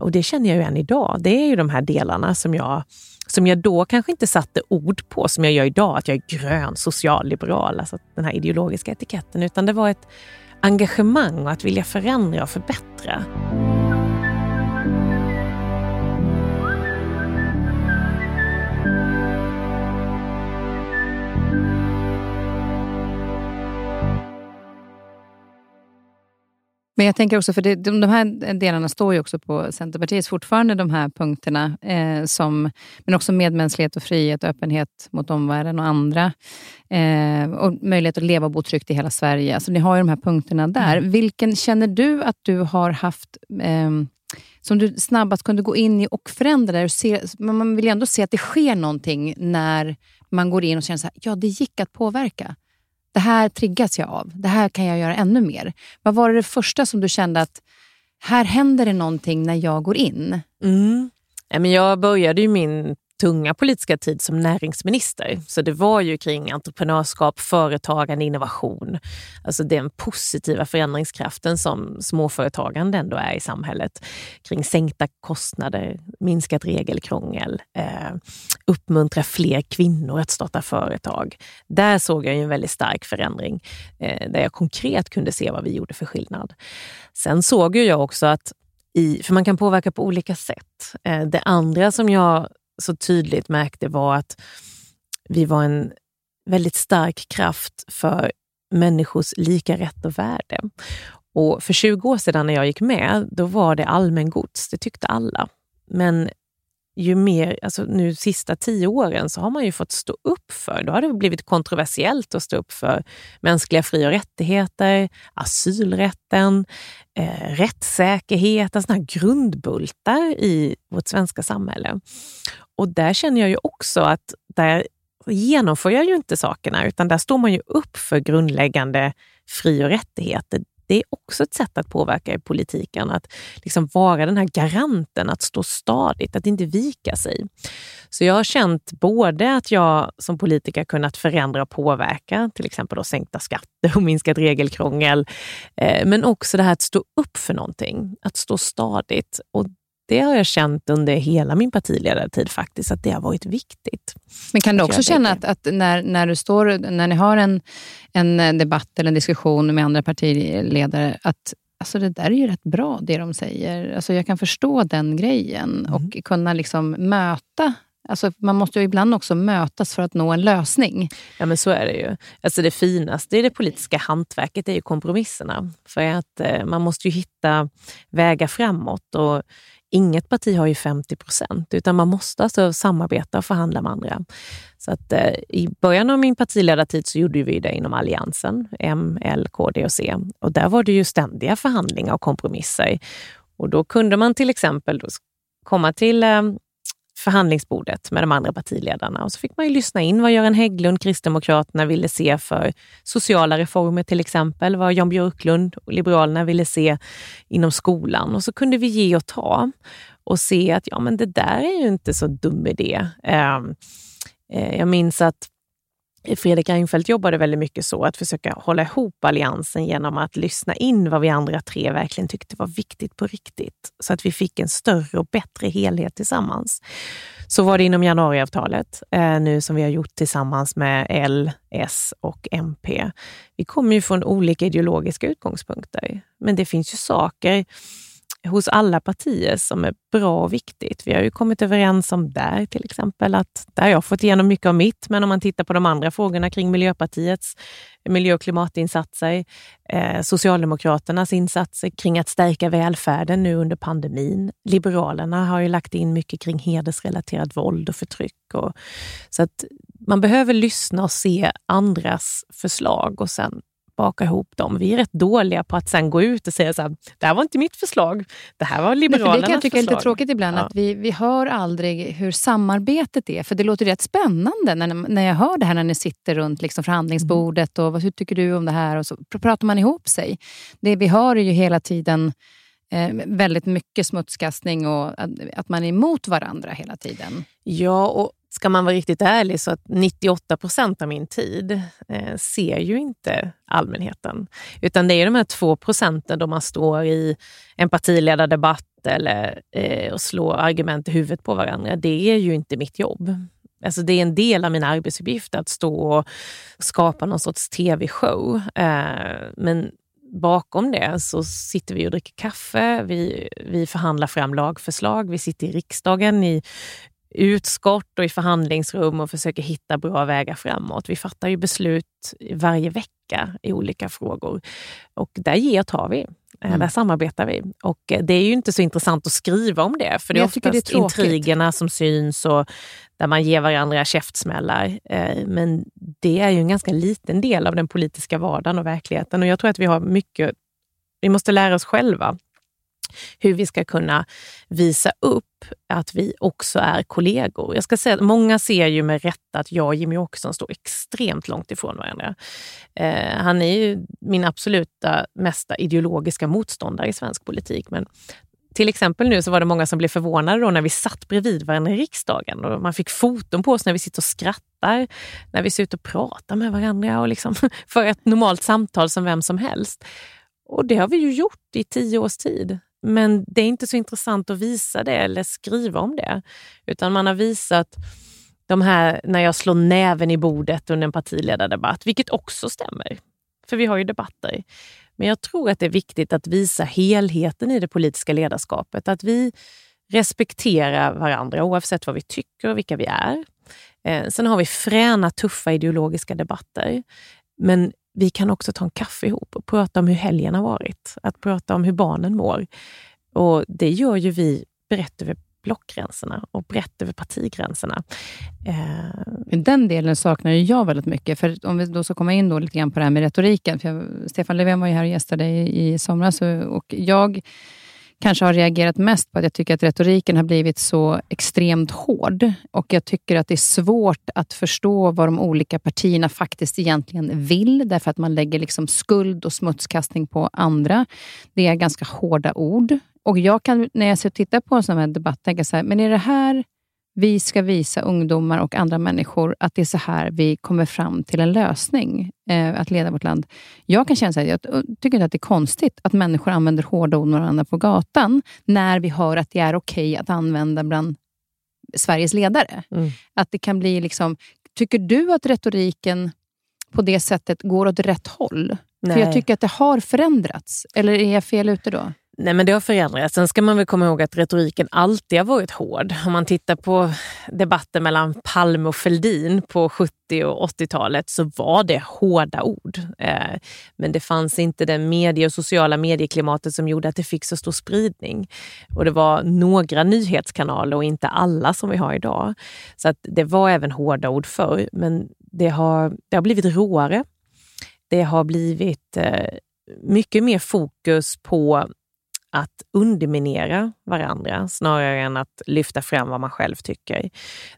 Och det känner jag ju än idag. Det är ju de här delarna som jag, som jag då kanske inte satte ord på som jag gör idag, att jag är grön, socialliberal, alltså den här ideologiska etiketten, utan det var ett engagemang och att vilja förändra och förbättra. Men jag tänker också, för det, de, de här delarna står ju också på Centerpartiets fortfarande, de här punkterna. Eh, som, men också medmänsklighet och frihet öppenhet mot omvärlden och andra. Eh, och möjlighet att leva och bo tryggt i hela Sverige. Alltså, ni har ju de här punkterna där. Mm. Vilken känner du att du har haft eh, som du snabbast kunde gå in i och förändra? Och se, man vill ju ändå se att det sker någonting när man går in och känner att ja, det gick att påverka. Det här triggas jag av. Det här kan jag göra ännu mer. Vad var det första som du kände att här händer det någonting när jag går in? Mm. Jag började ju min tunga politiska tid som näringsminister. Så det var ju kring entreprenörskap, företagande, innovation. Alltså den positiva förändringskraften som småföretagande ändå är i samhället. Kring sänkta kostnader, minskat regelkrångel, eh, uppmuntra fler kvinnor att starta företag. Där såg jag en väldigt stark förändring eh, där jag konkret kunde se vad vi gjorde för skillnad. Sen såg jag också att i, för man kan påverka på olika sätt. Eh, det andra som jag så tydligt märkte var att vi var en väldigt stark kraft för människors lika rätt och värde. Och för 20 år sedan när jag gick med, då var det allmängods. Det tyckte alla. Men ju mer, alltså nu sista tio åren så har man ju fått stå upp för, då har det blivit kontroversiellt att stå upp för mänskliga fri och rättigheter, asylrätten, eh, rättssäkerhet, alltså sådana här grundbultar i vårt svenska samhälle. Och där känner jag ju också att där genomför jag ju inte sakerna, utan där står man ju upp för grundläggande fri och rättigheter det är också ett sätt att påverka i politiken. Att liksom vara den här garanten, att stå stadigt, att inte vika sig. Så jag har känt både att jag som politiker kunnat förändra och påverka, till exempel då sänkta skatter och minskat regelkrångel, eh, men också det här att stå upp för någonting, att stå stadigt. Och det har jag känt under hela min partiledartid faktiskt, att det har varit viktigt. Men kan du också känna att, att, när, när, du står, när ni har en, en debatt eller en diskussion med andra partiledare, att alltså det där är ju rätt bra det de säger. Alltså jag kan förstå den grejen mm. och kunna liksom möta Alltså, man måste ju ibland också mötas för att nå en lösning. Ja, men så är det ju. Alltså det finaste i det politiska hantverket är ju kompromisserna. För att eh, man måste ju hitta vägar framåt. Och inget parti har ju 50 procent, utan man måste alltså samarbeta och förhandla med andra. Så att, eh, I början av min partiledartid så gjorde vi det inom Alliansen, M, L, KD och C. Och där var det ju ständiga förhandlingar och kompromisser. Och då kunde man till exempel komma till eh, förhandlingsbordet med de andra partiledarna och så fick man ju lyssna in vad Göran Hägglund, Kristdemokraterna, ville se för sociala reformer till exempel, vad Jan Björklund och Liberalerna ville se inom skolan och så kunde vi ge och ta och se att ja, men det där är ju inte så dum idé. Ehm, eh, jag minns att Fredrik Reinfeldt jobbade väldigt mycket så, att försöka hålla ihop Alliansen genom att lyssna in vad vi andra tre verkligen tyckte var viktigt på riktigt. Så att vi fick en större och bättre helhet tillsammans. Så var det inom januariavtalet, eh, nu som vi har gjort tillsammans med L, S och MP. Vi kommer ju från olika ideologiska utgångspunkter, men det finns ju saker hos alla partier som är bra och viktigt. Vi har ju kommit överens om där till exempel att där har jag fått igenom mycket av mitt, men om man tittar på de andra frågorna kring Miljöpartiets miljö och klimatinsatser, eh, Socialdemokraternas insatser kring att stärka välfärden nu under pandemin. Liberalerna har ju lagt in mycket kring hedersrelaterat våld och förtryck. Och, så att man behöver lyssna och se andras förslag och sen baka ihop dem. Vi är rätt dåliga på att sen gå ut och säga så här, det här var inte mitt förslag, det här var Liberalernas förslag. Det kan jag tycka är lite tråkigt ibland, ja. att vi, vi hör aldrig hur samarbetet är. För det låter rätt spännande när, när jag hör det här när ni sitter runt liksom förhandlingsbordet och hur tycker du om det här? Och så pratar man ihop sig. Det vi hör är ju hela tiden eh, väldigt mycket smutskastning och att, att man är emot varandra hela tiden. Ja, och ska man vara riktigt ärlig så att 98 procent av min tid eh, ser ju inte allmänheten. Utan det är de här två procenten då man står i en partiledardebatt eller eh, och slår argument i huvudet på varandra. Det är ju inte mitt jobb. Alltså det är en del av min arbetsuppgift att stå och skapa någon sorts tv-show. Eh, men bakom det så sitter vi och dricker kaffe, vi, vi förhandlar fram lagförslag, vi sitter i riksdagen i utskott och i förhandlingsrum och försöker hitta bra vägar framåt. Vi fattar ju beslut varje vecka i olika frågor och där ger tar vi. Mm. Där samarbetar vi. Och det är ju inte så intressant att skriva om det, för det är oftast det är intrigerna som syns och där man ger varandra käftsmällar. Men det är ju en ganska liten del av den politiska vardagen och verkligheten. Och jag tror att vi har mycket, vi måste lära oss själva hur vi ska kunna visa upp att vi också är kollegor. Jag ska säga att många ser ju med rätta att jag och Jimmy Åkesson står extremt långt ifrån varandra. Eh, han är ju min absoluta mesta ideologiska motståndare i svensk politik. Men till exempel nu så var det många som blev förvånade då när vi satt bredvid varandra i riksdagen och man fick foton på oss när vi sitter och skrattar, när vi ser ut och pratar med varandra och liksom för ett normalt samtal som vem som helst. Och det har vi ju gjort i tio års tid. Men det är inte så intressant att visa det eller skriva om det. Utan man har visat de här när jag slår näven i bordet under en partiledardebatt, vilket också stämmer. För vi har ju debatter. Men jag tror att det är viktigt att visa helheten i det politiska ledarskapet. Att vi respekterar varandra oavsett vad vi tycker och vilka vi är. Eh, sen har vi fräna, tuffa ideologiska debatter. Men vi kan också ta en kaffe ihop och prata om hur helgen har varit. Att prata om hur barnen mår. Och det gör ju vi brett över blockgränserna och brett över partigränserna. Eh. Den delen saknar ju jag väldigt mycket. För Om vi då ska komma in då lite grann på det här med retoriken. För jag, Stefan Löfven var ju här och gästade i, i somras och jag kanske har reagerat mest på att jag tycker att retoriken har blivit så extremt hård. Och jag tycker att det är svårt att förstå vad de olika partierna faktiskt egentligen vill, därför att man lägger liksom skuld och smutskastning på andra. Det är ganska hårda ord. Och jag kan, när jag tittar på en sån här debatt, tänka så här, men är det här vi ska visa ungdomar och andra människor att det är så här vi kommer fram till en lösning eh, att leda vårt land. Jag kan känna så här, jag tycker inte att det är konstigt att människor använder hårda ord med varandra på gatan, när vi hör att det är okej okay att använda bland Sveriges ledare. Mm. Att det kan bli liksom... Tycker du att retoriken på det sättet går åt rätt håll? Nej. För jag tycker att det har förändrats. Eller är jag fel ute då? Nej, men det har förändrats. Sen ska man väl komma ihåg att retoriken alltid har varit hård. Om man tittar på debatten mellan Palme och Feldin på 70 och 80-talet så var det hårda ord. Eh, men det fanns inte det medie och sociala medieklimatet som gjorde att det fick så stor spridning. Och det var några nyhetskanaler och inte alla som vi har idag. Så att det var även hårda ord förr, men det har, det har blivit råare. Det har blivit eh, mycket mer fokus på att underminera varandra snarare än att lyfta fram vad man själv tycker.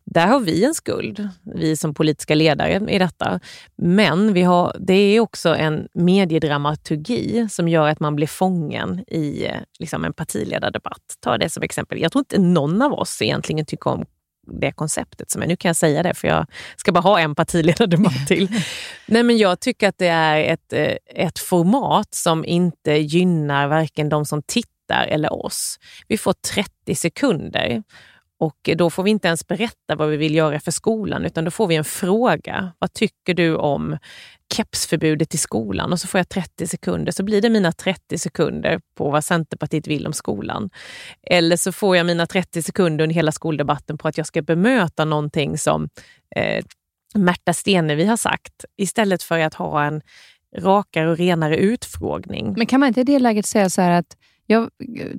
Där har vi en skuld, vi som politiska ledare i detta. Men vi har, det är också en mediedramaturgi som gör att man blir fången i eh, liksom en partiledardebatt. Ta det som exempel. Jag tror inte någon av oss egentligen tycker om det konceptet som är. Nu kan jag säga det för jag ska bara ha en partiledardebatt till. Nej, men jag tycker att det är ett, eh, ett format som inte gynnar varken de som tittar eller oss. Vi får 30 sekunder och då får vi inte ens berätta vad vi vill göra för skolan, utan då får vi en fråga. Vad tycker du om kepsförbudet i skolan? Och så får jag 30 sekunder, så blir det mina 30 sekunder på vad Centerpartiet vill om skolan. Eller så får jag mina 30 sekunder under hela skoldebatten på att jag ska bemöta någonting som eh, Märta Stenevi har sagt, istället för att ha en rakare och renare utfrågning. Men kan man inte i det läget säga så här att jag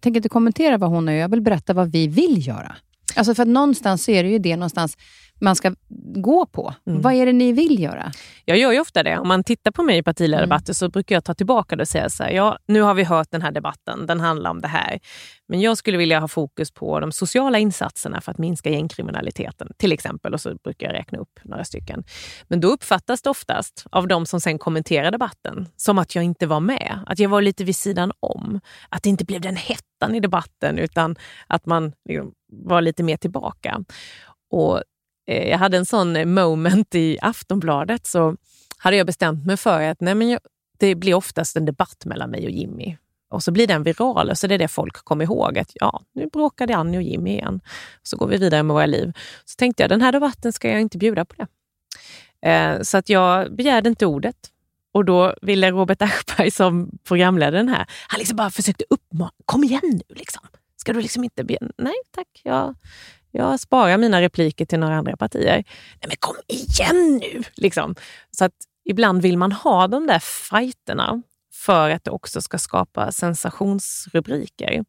tänker inte kommentera vad hon gör, jag vill berätta vad vi vill göra. Alltså för att någonstans är det ju det någonstans man ska gå på. Mm. Vad är det ni vill göra? Jag gör ju ofta det. Om man tittar på mig i partiledardebatter mm. så brukar jag ta tillbaka det och säga så här, ja, nu har vi hört den här debatten, den handlar om det här. Men jag skulle vilja ha fokus på de sociala insatserna för att minska gängkriminaliteten, till exempel. Och så brukar jag räkna upp några stycken. Men då uppfattas det oftast av de som sen kommenterar debatten som att jag inte var med, att jag var lite vid sidan om. Att det inte blev den hettan i debatten utan att man liksom var lite mer tillbaka. Och Eh, jag hade en sån eh, moment i Aftonbladet så hade jag bestämt mig för att nej men jag, det blir oftast en debatt mellan mig och Jimmy. Och så blir den viral och så det är det folk kommer ihåg. Att ja, nu bråkade Annie och Jimmy igen. Så går vi vidare med våra liv. Så tänkte jag, den här debatten ska jag inte bjuda på det. Eh, så att jag begärde inte ordet. Och då ville Robert Aschberg som programledare den här, han liksom bara försökte uppmana, kom igen nu liksom. Ska du liksom inte... Be Nej tack, jag, jag sparar mina repliker till några andra partier. Nej men kom igen nu! Liksom. Så att ibland vill man ha de där fighterna för att det också ska skapa sensationsrubriker.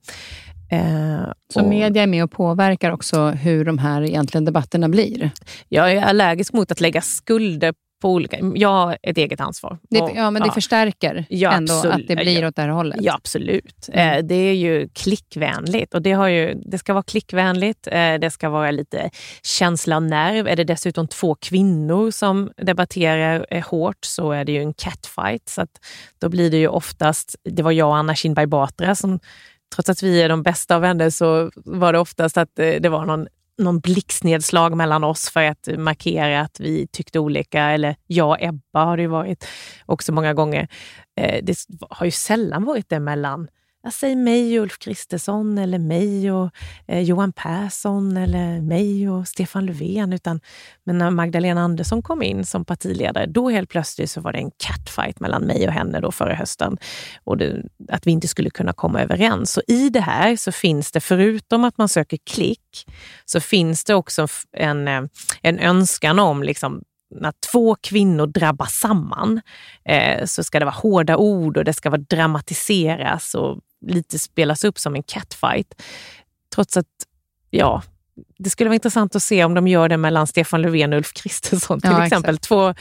Eh, så och, media är med och påverkar också hur de här egentligen debatterna blir? Jag är allergisk mot att lägga skulder på olika... Jag har ett eget ansvar. Det, och, ja, men det ja. förstärker ja, ändå absolut. att det blir åt det här hållet? Ja, absolut. Mm. Eh, det är ju klickvänligt och det, har ju, det ska vara klickvänligt. Eh, det ska vara lite känsla och nerv. Är det dessutom två kvinnor som debatterar eh, hårt så är det ju en catfight. Så då blir det ju oftast... Det var jag och Anna Kinberg Batra som trots att vi är de bästa av vänner så var det oftast att det var någon någon blixtnedslag mellan oss för att markera att vi tyckte olika. Eller jag och Ebba har det ju varit också många gånger. Eh, det har ju sällan varit det mellan jag säger mig och Ulf Kristersson eller mig och eh, Johan Persson eller mig och Stefan Löfven. Utan, men när Magdalena Andersson kom in som partiledare, då helt plötsligt så var det en catfight mellan mig och henne då förra hösten. Och det, att vi inte skulle kunna komma överens. Så i det här så finns det, förutom att man söker klick, så finns det också en, eh, en önskan om liksom, när två kvinnor drabbas samman eh, så ska det vara hårda ord och det ska vara dramatiseras och lite spelas upp som en catfight. Trots att, ja, det skulle vara intressant att se om de gör det mellan Stefan Löfven och Ulf Kristersson till ja, exempel. Exakt. Två,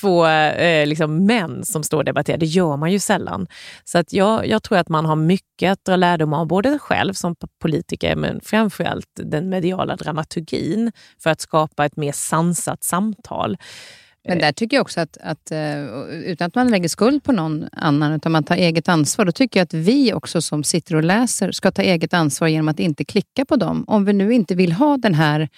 två eh, liksom män som står och debatterar. Det gör man ju sällan. Så att jag, jag tror att man har mycket att dra lärdom av, både själv som politiker men framförallt den mediala dramaturgin för att skapa ett mer sansat samtal. Men där tycker jag också att, att, eh, utan att man lägger skuld på någon annan, utan man tar eget ansvar, då tycker jag att vi också som sitter och läser ska ta eget ansvar genom att inte klicka på dem. Om vi nu inte vill ha den här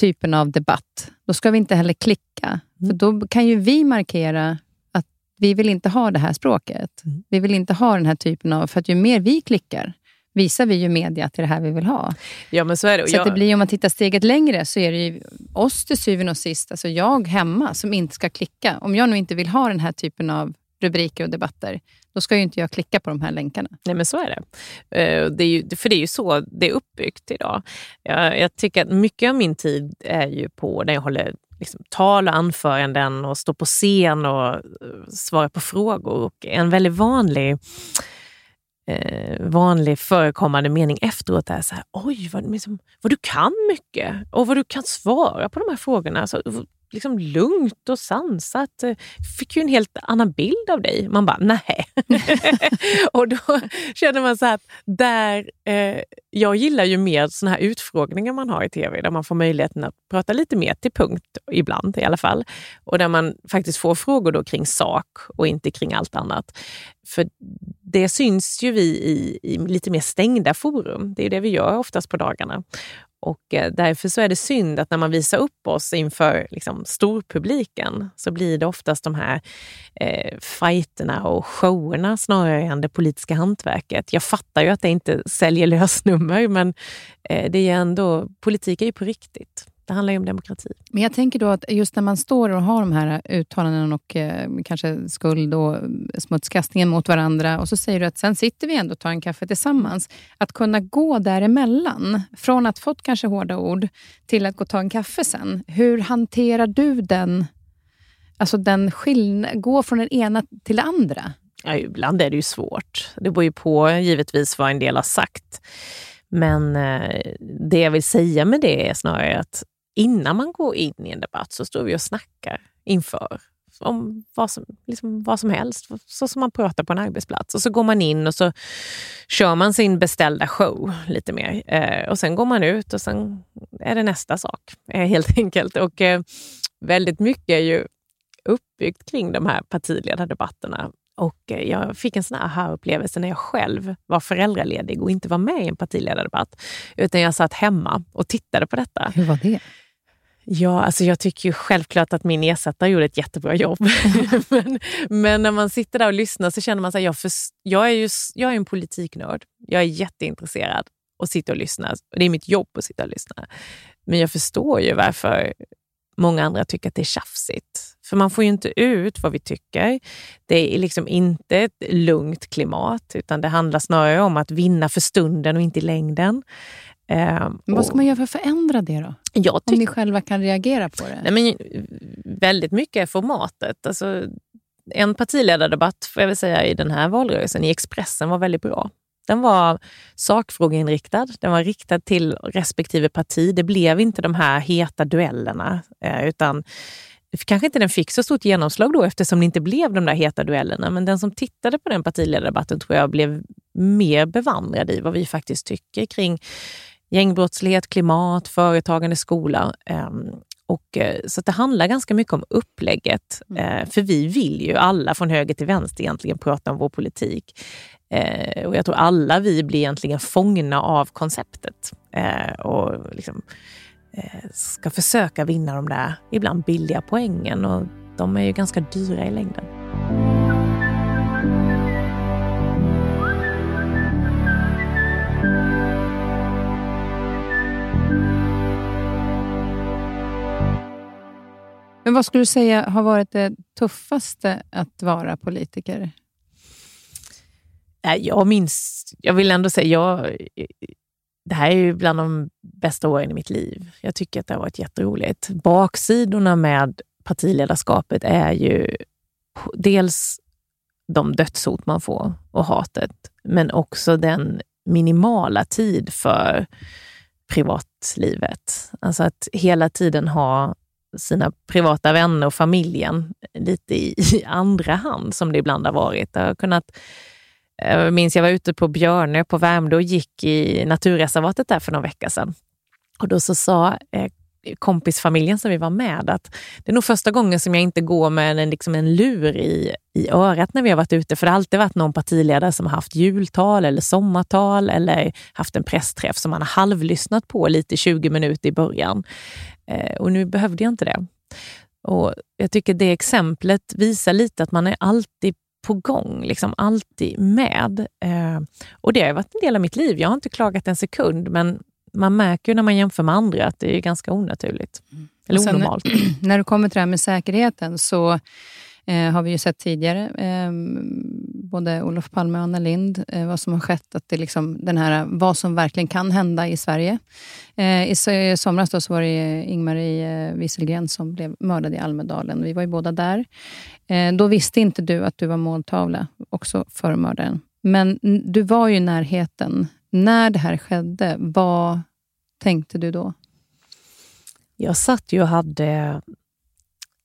typen av debatt, då ska vi inte heller klicka. Mm. För då kan ju vi markera att vi vill inte ha det här språket. Mm. Vi vill inte ha den här typen av... För att ju mer vi klickar, visar vi ju media att det är det här vi vill ha. Ja, men så är det. Så jag... det blir, om man tittar steget längre så är det ju oss till syvende och sist, alltså jag hemma, som inte ska klicka. Om jag nu inte vill ha den här typen av rubriker och debatter, då ska ju inte jag klicka på de här länkarna. Nej, men så är det. Eh, det är ju, för det är ju så det är uppbyggt idag. Jag, jag tycker att mycket av min tid är ju på när jag håller liksom, tal och anföranden och står på scen och eh, svarar på frågor. Och en väldigt vanlig eh, vanlig förekommande mening efteråt är så här, oj vad, liksom, vad du kan mycket och vad du kan svara på de här frågorna. Alltså, liksom lugnt och sansat. Eh, fick ju en helt annan bild av dig. Man bara, nej. och då känner man så att där, eh, jag gillar ju mer såna här utfrågningar man har i tv, där man får möjligheten att prata lite mer till punkt, ibland i alla fall. Och där man faktiskt får frågor då kring sak och inte kring allt annat. För det syns ju vi i, i lite mer stängda forum. Det är det vi gör oftast på dagarna. Och eh, därför så är det synd att när man visar upp oss inför liksom, storpubliken så blir det oftast de här eh, fighterna och showerna snarare än det politiska hantverket. Jag fattar ju att det inte säljer lösnummer men eh, det är ändå, politik är ju på riktigt. Det handlar ju om demokrati. Men jag tänker då att just när man står och har de här uttalanden och eh, kanske skuld och smutskastningen mot varandra och så säger du att sen sitter vi ändå och tar en kaffe tillsammans. Att kunna gå däremellan, från att fått kanske hårda ord till att gå och ta en kaffe sen. Hur hanterar du den, alltså den skillnad, gå från den ena till det andra? Ja, ibland är det ju svårt. Det beror ju på givetvis vad en del har sagt. Men eh, det jag vill säga med det är snarare att innan man går in i en debatt så står vi och snackar inför om vad som, liksom vad som helst, så som man pratar på en arbetsplats. Och så går man in och så kör man sin beställda show lite mer. Eh, och sen går man ut och sen är det nästa sak, eh, helt enkelt. Och eh, väldigt mycket är ju uppbyggt kring de här partiledardebatterna. Och eh, jag fick en sån här aha-upplevelse när jag själv var föräldraledig och inte var med i en partiledardebatt. Utan jag satt hemma och tittade på detta. Hur var det? Ja, alltså jag tycker ju självklart att min ersättare gjorde ett jättebra jobb. men, men, när man sitter där och lyssnar så känner man att jag, för, jag, är ju, jag är en politiknörd. Jag är jätteintresserad och sitter och lyssnar. Det är mitt jobb att sitta och lyssna. Men jag förstår ju varför många andra tycker att det är tjafsigt. För man får ju inte ut vad vi tycker. Det är liksom inte ett lugnt klimat, utan det handlar snarare om att vinna för stunden och inte i längden. Eh, vad ska man göra för att förändra det då? Jag om ni själva kan reagera på det? Nej, men väldigt mycket är formatet. Alltså, en partiledardebatt, får jag väl säga, i den här valrörelsen i Expressen var väldigt bra. Den var sakfrågeinriktad, den var riktad till respektive parti. Det blev inte de här heta duellerna, eh, utan kanske inte den fick så stort genomslag då eftersom det inte blev de där heta duellerna. Men den som tittade på den partiledardebatten tror jag blev mer bevandrad i vad vi faktiskt tycker kring gängbrottslighet, klimat, företagande, skola. Ehm, och, eh, så det handlar ganska mycket om upplägget. Mm. Eh, för vi vill ju alla från höger till vänster egentligen prata om vår politik. Eh, och jag tror alla vi blir egentligen fångna av konceptet. och liksom, ska försöka vinna de där ibland billiga poängen. Och de är ju ganska dyra i längden. Men vad skulle du säga har varit det tuffaste att vara politiker? Jag minns, jag vill ändå säga, jag, det här är ju bland de bästa åren i mitt liv. Jag tycker att det har varit jätteroligt. Baksidorna med partiledarskapet är ju dels de dödshot man får och hatet, men också den minimala tid för privatlivet. Alltså att hela tiden ha sina privata vänner och familjen lite i, i andra hand, som det ibland har varit. Jag har kunnat eh, jag minns jag var ute på Björnö på Värmdö och gick i naturreservatet där för någon vecka sedan. Och då så sa eh, kompisfamiljen som vi var med att det är nog första gången som jag inte går med en, liksom en lur i, i örat när vi har varit ute. För det har alltid varit någon partiledare som har haft jultal eller sommartal eller haft en pressträff som man har halvlyssnat på lite 20 minuter i början. Eh, och nu behövde jag inte det. Och Jag tycker det exemplet visar lite att man är alltid på gång, liksom alltid med. Eh, och det har varit en del av mitt liv. Jag har inte klagat en sekund, men man märker när man jämför med andra att det är ganska onaturligt. Mm. Eller sen, onormalt. När du kommer till det här med säkerheten så eh, har vi ju sett tidigare, eh, både Olof Palme och Anna Lind, eh, vad som har skett, att det liksom, den här, vad som verkligen kan hända i Sverige. Eh, I somras då så var det Ingmarie Wieselgren som blev mördad i Almedalen. Vi var ju båda där. Eh, då visste inte du att du var måltavla, också för mördaren. Men du var ju i närheten. När det här skedde, vad tänkte du då? Jag satt ju och hade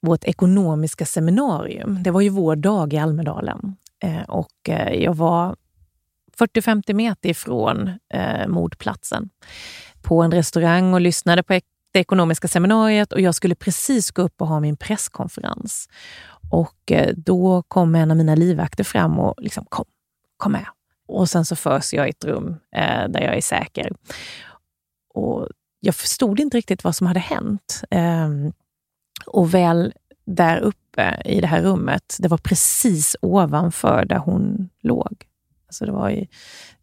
vårt ekonomiska seminarium. Det var ju vår dag i Almedalen. Eh, och eh, jag var 40-50 meter ifrån eh, mordplatsen på en restaurang och lyssnade på det ekonomiska seminariet och jag skulle precis gå upp och ha min presskonferens. Och då kom en av mina livvakter fram och liksom kom, kom med. Och sen så förs jag i ett rum eh, där jag är säker. Och jag förstod inte riktigt vad som hade hänt. Eh, och väl där uppe i det här rummet, det var precis ovanför där hon låg. Alltså det var i,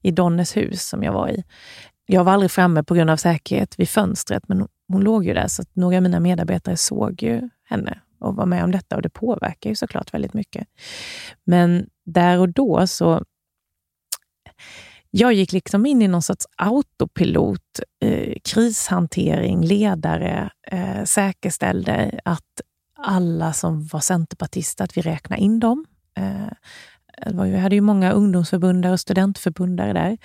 i Donnes hus som jag var i. Jag var aldrig framme på grund av säkerhet vid fönstret, men hon, hon låg ju där, så att några av mina medarbetare såg ju henne och var med om detta och det påverkar ju såklart väldigt mycket. Men där och då så jag gick liksom in i någon sorts autopilot, eh, krishantering, ledare, eh, säkerställde att alla som var centerpartister, att vi räknade in dem. Eh, vi hade ju många ungdomsförbundare och studentförbundare där.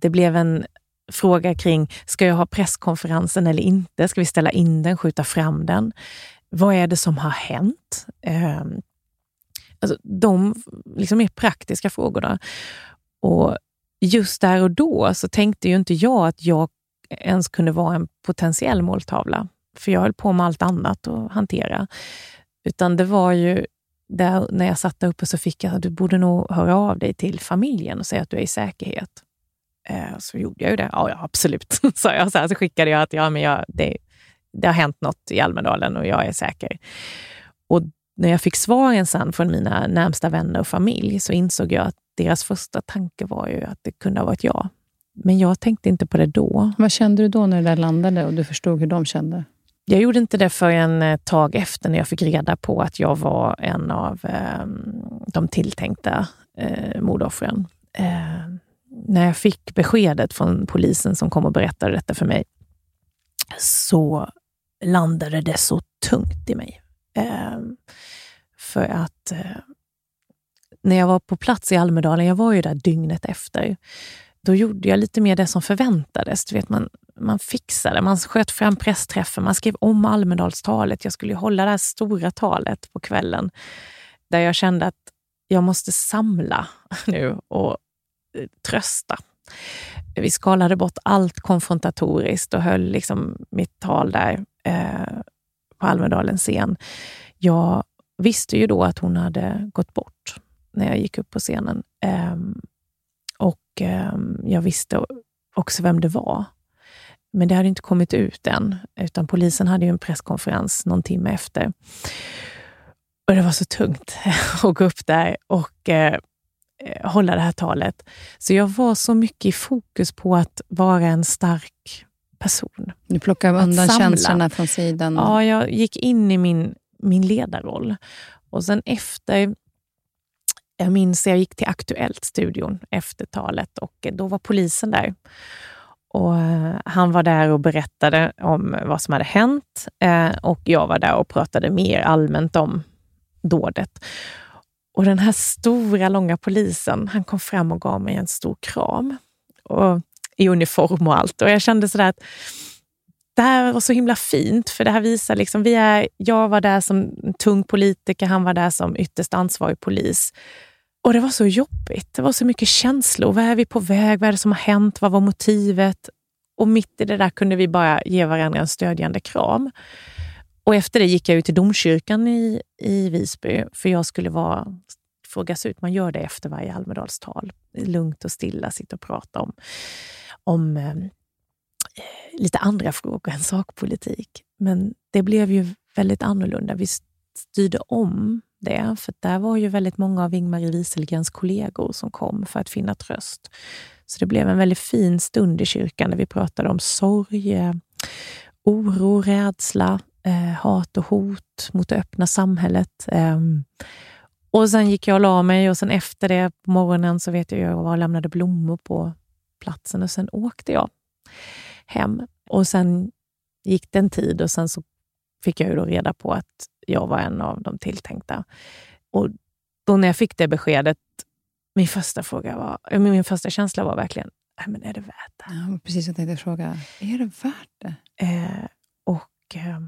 Det blev en fråga kring, ska jag ha presskonferensen eller inte? Ska vi ställa in den, skjuta fram den? Vad är det som har hänt? Eh, alltså de liksom mer praktiska frågorna. Och just där och då så tänkte ju inte jag att jag ens kunde vara en potentiell måltavla. För jag höll på med allt annat att hantera. Utan det var ju där, när jag satt där uppe så fick jag att du borde nog höra av dig till familjen och säga att du är i säkerhet. Eh, så gjorde jag ju det. Ja, ja absolut, sa jag. Så, här, så skickade jag att ja, men jag, det, det har hänt något i Almedalen och jag är säker. Och när jag fick svaren sen från mina närmsta vänner och familj så insåg jag att deras första tanke var ju att det kunde ha varit jag. Men jag tänkte inte på det då. Vad kände du då när det där landade och du förstod hur de kände? Jag gjorde inte det förrän ett tag efter när jag fick reda på att jag var en av eh, de tilltänkta eh, mordoffren. Eh, när jag fick beskedet från polisen som kom och berättade detta för mig, så landade det så tungt i mig. Eh, för att eh, när jag var på plats i Almedalen, jag var ju där dygnet efter, då gjorde jag lite mer det som förväntades. Du vet, man, man fixade, man sköt fram pressträffen, man skrev om Almedalstalet. Jag skulle hålla det här stora talet på kvällen där jag kände att jag måste samla nu och eh, trösta. Vi skalade bort allt konfrontatoriskt och höll liksom mitt tal där eh, på Almedalens scen. Jag visste ju då att hon hade gått bort när jag gick upp på scenen. Eh, och eh, jag visste också vem det var. Men det hade inte kommit ut än, utan polisen hade ju en presskonferens någon timme efter. Och det var så tungt att gå upp där och eh, hålla det här talet. Så jag var så mycket i fokus på att vara en stark person. Du plockade undan känslorna från sidan? Ja, jag gick in i min, min ledarroll. Och sen efter jag minns att jag gick till Aktuellt-studion efter talet och eh, då var polisen där. Och eh, han var där och berättade om vad som hade hänt eh, och jag var där och pratade mer allmänt om dådet. Och den här stora, långa polisen, han kom fram och gav mig en stor kram. Och, I uniform och allt. Och jag kände sådär att det här var så himla fint, för det här visar liksom, vi är, jag var där som tung politiker, han var där som ytterst ansvarig polis. Och det var så jobbigt. Det var så mycket känslor. Vad är vi på väg? Vad är det som har hänt? Vad var motivet? Och mitt i det där kunde vi bara ge varandra en stödjande kram. Och efter det gick jag ut till domkyrkan i, i Visby, för jag skulle vara, frågas ut. Man gör det efter varje Almedalstal. Lugnt och stilla, sitta och prata om, om eh, eh, lite andra frågor än sakpolitik. Men det blev ju väldigt annorlunda. Vi styrde om det, för där var ju väldigt många av Ingmarie Wieselgrens kollegor som kom för att finna tröst. Så det blev en väldigt fin stund i kyrkan där vi pratade om sorg, eh, oro, rädsla, eh, hat och hot mot det öppna samhället. Eh, och Sen gick jag och la mig och sen efter det på morgonen så vet jag jag var och lämnade blommor på platsen och sen åkte jag hem. Och Sen gick det en tid och sen så fick jag ju då reda på att jag var en av de tilltänkta. Och då när jag fick det beskedet, min första fråga var, min första känsla var verkligen, men är det värt det? Ja, precis, jag tänkte fråga, är det värt det? Eh, och eh,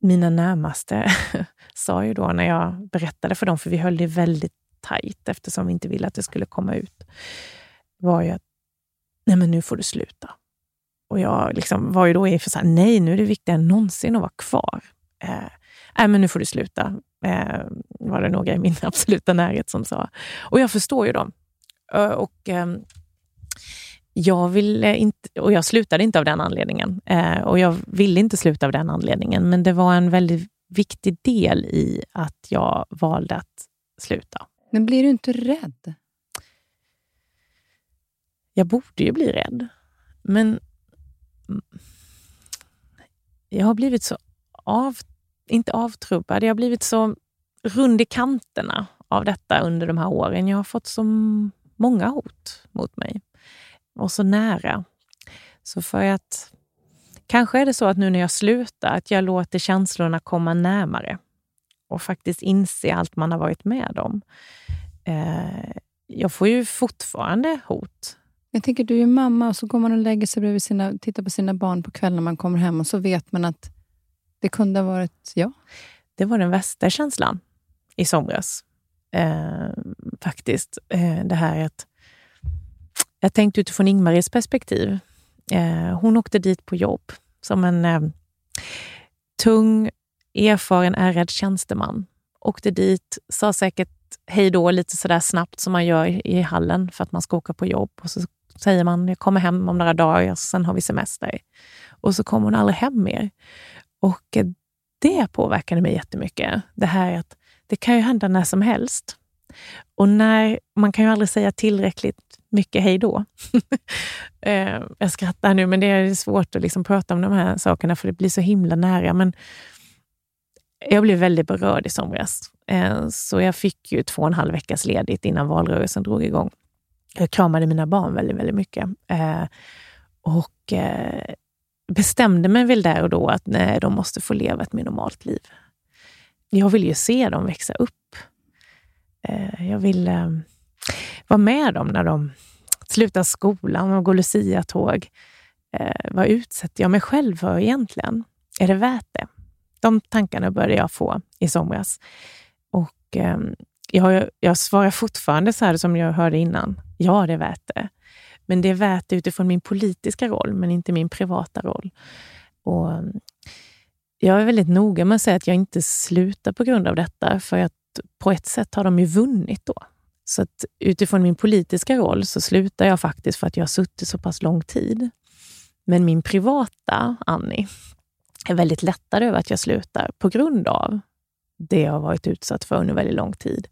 mina närmaste sa ju då när jag berättade för dem, för vi höll det väldigt tajt eftersom vi inte ville att det skulle komma ut, var ju att nej men nu får du sluta. Och jag liksom var ju då i för så här, nej nu är det viktigare än någonsin att vara kvar. Eh, nej men nu får du sluta, eh, var det några i min absoluta närhet som sa. Och jag förstår ju dem. Och eh, jag ville inte, och jag slutade inte av den anledningen. Eh, och jag ville inte sluta av den anledningen, men det var en väldigt viktig del i att jag valde att sluta. Men blir du inte rädd? Jag borde ju bli rädd, men jag har blivit så av, inte avtrubbad, jag har blivit så rund i kanterna av detta under de här åren. Jag har fått så många hot mot mig och så nära. Så för att kanske är det så att nu när jag slutar, att jag låter känslorna komma närmare och faktiskt inse allt man har varit med om. Eh, jag får ju fortfarande hot. Jag tänker, du är mamma och så går man och lägger sig bredvid sina, tittar på sina barn på kvällen när man kommer hem och så vet man att det kunde ha varit jag. Det var den värsta känslan i somras. Eh, faktiskt. Eh, det här att jag tänkte utifrån Ingmaris perspektiv. Eh, hon åkte dit på jobb som en eh, tung, erfaren, ärrad tjänsteman. Åkte dit, sa säkert hej då lite sådär snabbt som man gör i hallen för att man ska åka på jobb. Och så säger man, jag kommer hem om några dagar, sen har vi semester. Och så kommer hon aldrig hem mer. Och eh, det påverkade mig jättemycket. Det här att det kan ju hända när som helst. Och när, man kan ju aldrig säga tillräckligt mycket hej då. Eh, jag skrattar nu, men det är svårt att liksom prata om de här sakerna för det blir så himla nära. Men jag blev väldigt berörd i somras, eh, så jag fick ju två och en halv veckas ledigt innan valrörelsen drog igång. Jag kramade mina barn väldigt, väldigt mycket. Eh, och eh, bestämde mig väl där och då att nej, de måste få leva ett mer normalt liv. Jag vill ju se dem växa upp Eh, jag vill eh, vara med dem när de slutar skolan och går Lucia-tåg. Eh, vad utsätter jag mig själv för egentligen? Är det värt det? De tankarna började jag få i somras. Och eh, jag, jag svarar fortfarande så här som jag hörde innan. Ja, det är värt det. Men det är värt det utifrån min politiska roll, men inte min privata roll. Och mm, jag är väldigt noga med att säga att jag inte slutar på grund av detta, för att på ett sätt har de ju vunnit då. Så att utifrån min politiska roll så slutar jag faktiskt för att jag har suttit så pass lång tid. Men min privata Annie är väldigt lättad över att jag slutar på grund av det jag har varit utsatt för under väldigt lång tid.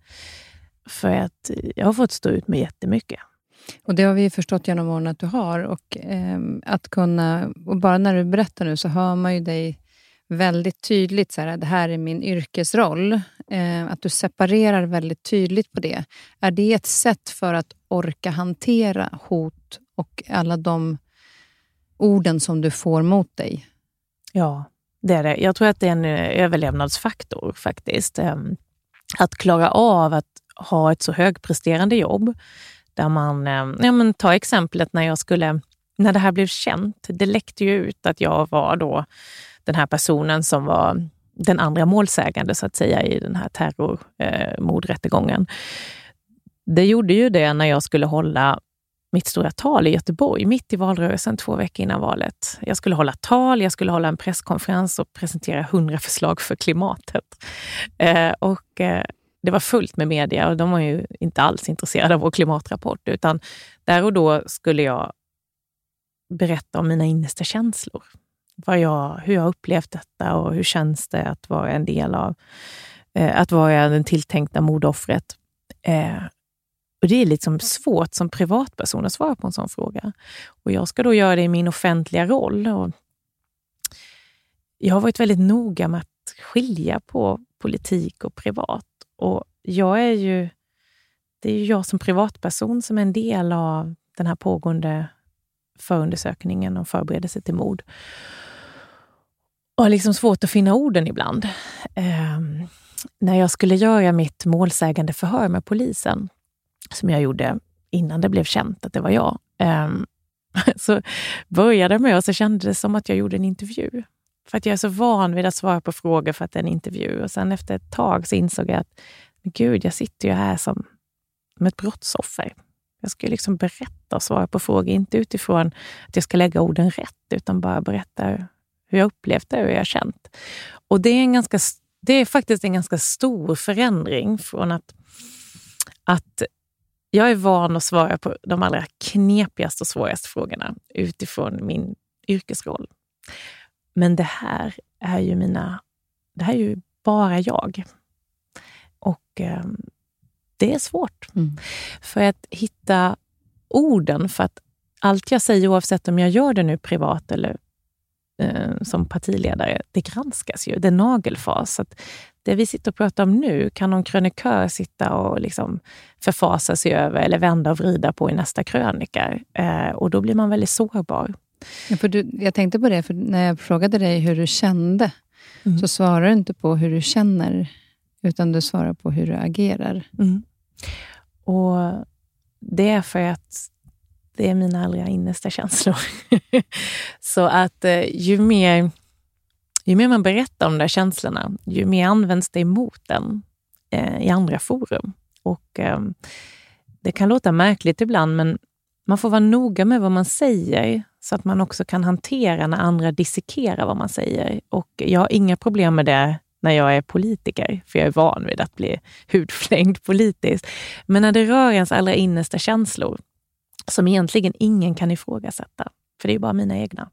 För att jag har fått stå ut med jättemycket. Och Det har vi förstått genom åren att du har. Och, eh, att kunna, och bara när du berättar nu så hör man ju dig väldigt tydligt, så här, det här är min yrkesroll. Eh, att du separerar väldigt tydligt på det. Är det ett sätt för att orka hantera hot och alla de orden som du får mot dig? Ja, det är det. Jag tror att det är en eh, överlevnadsfaktor faktiskt. Ehm, att klara av att ha ett så högpresterande jobb där man, ehm, ja men ta exemplet när jag skulle, när det här blev känt. Det läckte ju ut att jag var då den här personen som var den andra målsägande så att säga i den här terrormordrättegången. Eh, det gjorde ju det när jag skulle hålla mitt stora tal i Göteborg, mitt i valrörelsen, två veckor innan valet. Jag skulle hålla tal, jag skulle hålla en presskonferens och presentera hundra förslag för klimatet. Eh, och eh, det var fullt med media och de var ju inte alls intresserade av vår klimatrapport, utan där och då skulle jag berätta om mina innersta känslor vad jag, hur jag upplevt detta och hur känns det att vara en del av, eh, att vara den tilltänkta mordoffret. Eh, och det är liksom svårt som privatperson att svara på en sån fråga. Och jag ska då göra det i min offentliga roll. Och jag har varit väldigt noga med att skilja på politik och privat. Och jag är ju, det är ju jag som privatperson som är en del av den här pågående förundersökningen om förberedelse till mord och har liksom svårt att finna orden ibland. Eh, när jag skulle göra mitt målsägande förhör med polisen, som jag gjorde innan det blev känt att det var jag, ehm, så började med och så kändes det som att jag gjorde en intervju. För att jag är så van vid att svara på frågor för att det är en intervju. Och sen efter ett tag så insåg jag att, men gud, jag sitter ju här som, som ett brottsoffer. Jag ska liksom berätta och svara på frågor, inte utifrån att jag ska lägga orden rätt, utan bara berätta hur jag upplevt det och hur jag känt. Och det är, en ganska, det är faktiskt en ganska stor förändring från att, att jag är van att svara på de allra knepigaste och svåraste frågorna utifrån min yrkesroll. Men det här är ju mina... Det här är ju bara jag. Och eh, det är svårt. Mm. För att hitta orden för att allt jag säger, oavsett om jag gör det nu privat eller eh, som partiledare, det granskas ju. Det är nagelfas. Så det vi sitter och pratar om nu kan någon krönikör sitta och liksom förfasa sig över eller vända och vrida på i nästa krönika. Eh, och då blir man väldigt sårbar. Ja, för du, jag tänkte på det, för när jag frågade dig hur du kände, mm. så svarar du inte på hur du känner, utan du svarar på hur du agerar. Mm. Och Det är för att det är mina allra innersta känslor. så att eh, ju mer, ju mer man berättar om de där känslorna, ju mer används det emot den eh, i andra forum. Och eh, Det kan låta märkligt ibland, men man får vara noga med vad man säger så att man också kan hantera när andra dissekerar vad man säger. Och Jag har inga problem med det när jag är politiker, för jag är van vid att bli hudflängd politiskt. Men när det rör ens allra innersta känslor, som egentligen ingen kan ifrågasätta, för det är bara mina egna, eh,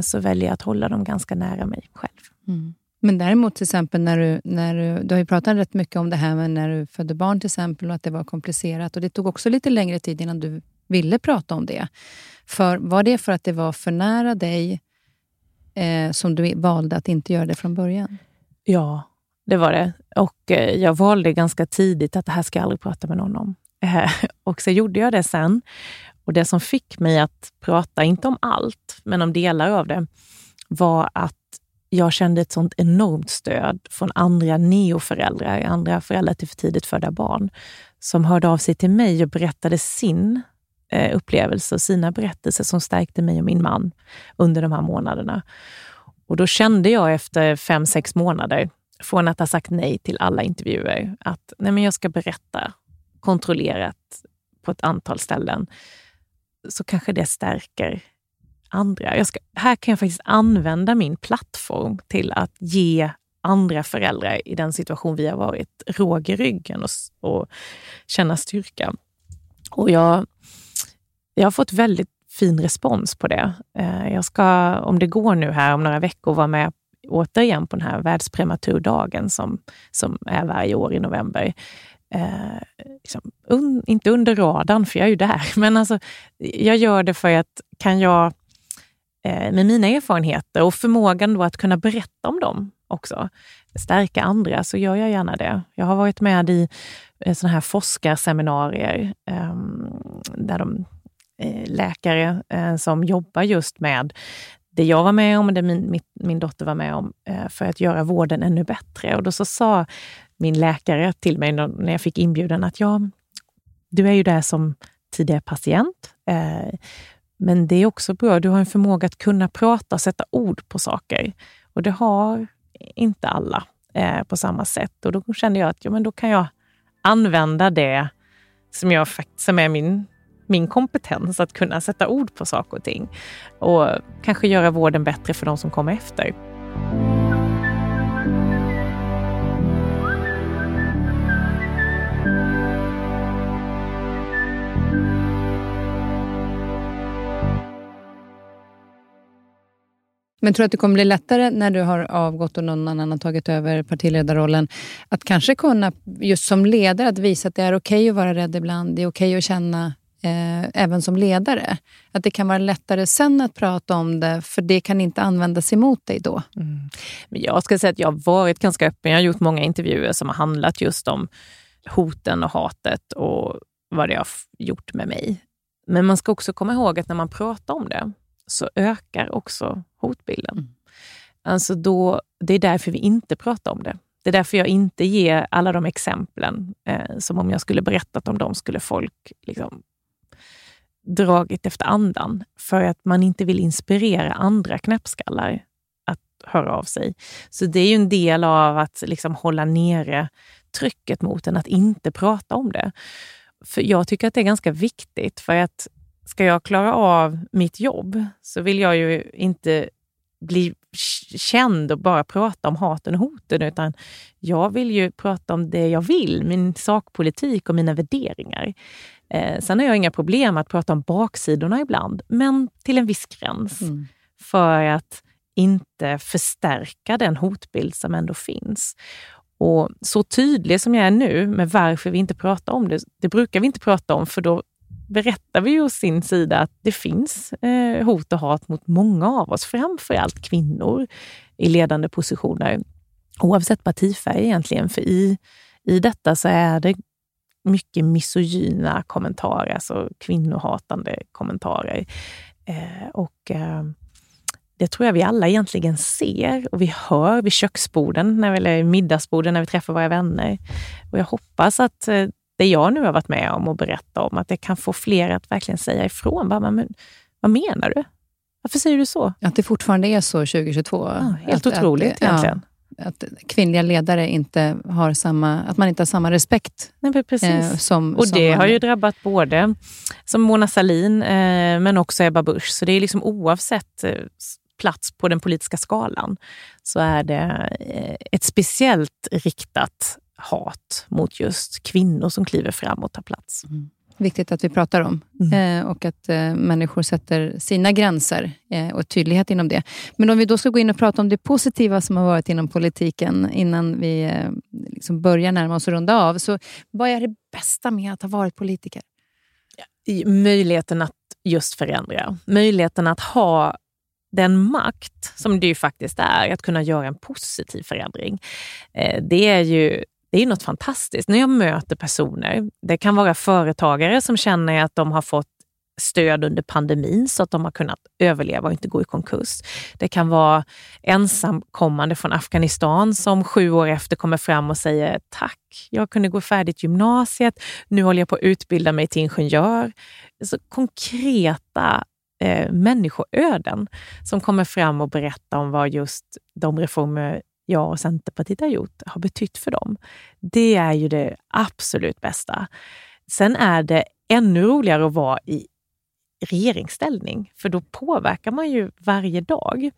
så väljer jag att hålla dem ganska nära mig själv. Mm. Men däremot till exempel när du, när du, du har ju pratat rätt mycket om det här med när du födde barn till exempel och att det var komplicerat. Och Det tog också lite längre tid innan du ville prata om det. För Var det för att det var för nära dig eh, som du valde att inte göra det från början? Ja, det var det. Och eh, jag valde ganska tidigt att det här ska jag aldrig prata med någon om. Eh, och så gjorde jag det sen. Och det som fick mig att prata, inte om allt, men om delar av det, var att jag kände ett sånt enormt stöd från andra neoföräldrar, andra föräldrar till för tidigt födda barn, som hörde av sig till mig och berättade sin eh, upplevelse och sina berättelser som stärkte mig och min man under de här månaderna. Och då kände jag efter fem, sex månader, från att ha sagt nej till alla intervjuer, att nej men jag ska berätta kontrollerat på ett antal ställen, så kanske det stärker andra. Ska, här kan jag faktiskt använda min plattform till att ge andra föräldrar i den situation vi har varit råg i ryggen och, och känna styrka. Och jag, jag har fått väldigt fin respons på det. Eh, jag ska, om det går nu här om några veckor, vara med återigen på den här världsprematurdagen som, som är varje år i november. Eh, liksom, un, inte under radarn, för jag är ju där, men alltså, jag gör det för att kan jag eh, med mina erfarenheter och förmågan då att kunna berätta om dem också, stärka andra, så gör jag gärna det. Jag har varit med i eh, såna här forskarseminarier eh, där de eh, läkare eh, som jobbar just med det jag var med om och det min, min, min dotter var med om eh, för att göra vården ännu bättre. Och då så sa min läkare till mig när jag fick inbjudan att ja, du är ju där som tidigare patient. Eh, men det är också bra, du har en förmåga att kunna prata och sätta ord på saker. Och det har inte alla eh, på samma sätt. Och då kände jag att ja, men då kan jag använda det som, jag, som är min, min kompetens, att kunna sätta ord på saker och ting. Och kanske göra vården bättre för de som kommer efter. Men tror du att det kommer bli lättare när du har avgått och någon annan har tagit över partiledarrollen att kanske kunna, just som ledare, att visa att det är okej okay att vara rädd ibland, det är okej okay att känna eh, även som ledare. Att det kan vara lättare sen att prata om det, för det kan inte användas emot dig då. Mm. Men jag ska säga att jag har varit ganska öppen. Jag har gjort många intervjuer som har handlat just om hoten och hatet och vad det har gjort med mig. Men man ska också komma ihåg att när man pratar om det så ökar också hotbilden. Mm. Alltså då, det är därför vi inte pratar om det. Det är därför jag inte ger alla de exemplen. Eh, som om jag skulle berättat om dem skulle folk liksom dragit efter andan. För att man inte vill inspirera andra knäppskallar att höra av sig. Så det är ju en del av att liksom hålla nere trycket mot en att inte prata om det. För Jag tycker att det är ganska viktigt för att ska jag klara av mitt jobb så vill jag ju inte bli känd och bara prata om haten och hoten, utan jag vill ju prata om det jag vill, min sakpolitik och mina värderingar. Eh, sen har jag inga problem att prata om baksidorna ibland, men till en viss gräns. Mm. För att inte förstärka den hotbild som ändå finns. Och så tydlig som jag är nu med varför vi inte pratar om det, det brukar vi inte prata om för då berättar vi å sin sida att det finns eh, hot och hat mot många av oss, framför allt kvinnor i ledande positioner, oavsett partifärg egentligen. För i, i detta så är det mycket misogyna kommentarer, alltså kvinnohatande kommentarer. Eh, och eh, det tror jag vi alla egentligen ser och vi hör vid köksborden, när vi, eller middagsborden när vi träffar våra vänner. Och jag hoppas att eh, det jag nu har varit med om och berättat om, att det kan få fler att verkligen säga ifrån. Bara, men, vad menar du? Varför säger du så? Att det fortfarande är så 2022. Ja, helt att, otroligt att, egentligen. Ja, att kvinnliga ledare inte har samma, att man inte har samma respekt. Nej, precis. Eh, som, och det har ju drabbat både som Mona Salin eh, men också Ebba Busch. Så det är liksom oavsett eh, plats på den politiska skalan så är det eh, ett speciellt riktat hat mot just kvinnor som kliver fram och tar plats. Mm. Viktigt att vi pratar om mm. eh, och att eh, människor sätter sina gränser eh, och tydlighet inom det. Men om vi då ska gå in och prata om det positiva som har varit inom politiken innan vi eh, liksom börjar närma oss och runda av. Så vad är det bästa med att ha varit politiker? Möjligheten att just förändra. Möjligheten att ha den makt som det ju faktiskt är, att kunna göra en positiv förändring. Eh, det är ju det är något fantastiskt. När jag möter personer, det kan vara företagare som känner att de har fått stöd under pandemin så att de har kunnat överleva och inte gå i konkurs. Det kan vara ensamkommande från Afghanistan som sju år efter kommer fram och säger tack, jag kunde gå färdigt gymnasiet, nu håller jag på att utbilda mig till ingenjör. Så konkreta eh, människoöden som kommer fram och berättar om vad just de reformer jag och Centerpartiet har gjort har betytt för dem. Det är ju det absolut bästa. Sen är det ännu roligare att vara i regeringsställning, för då påverkar man ju varje dag.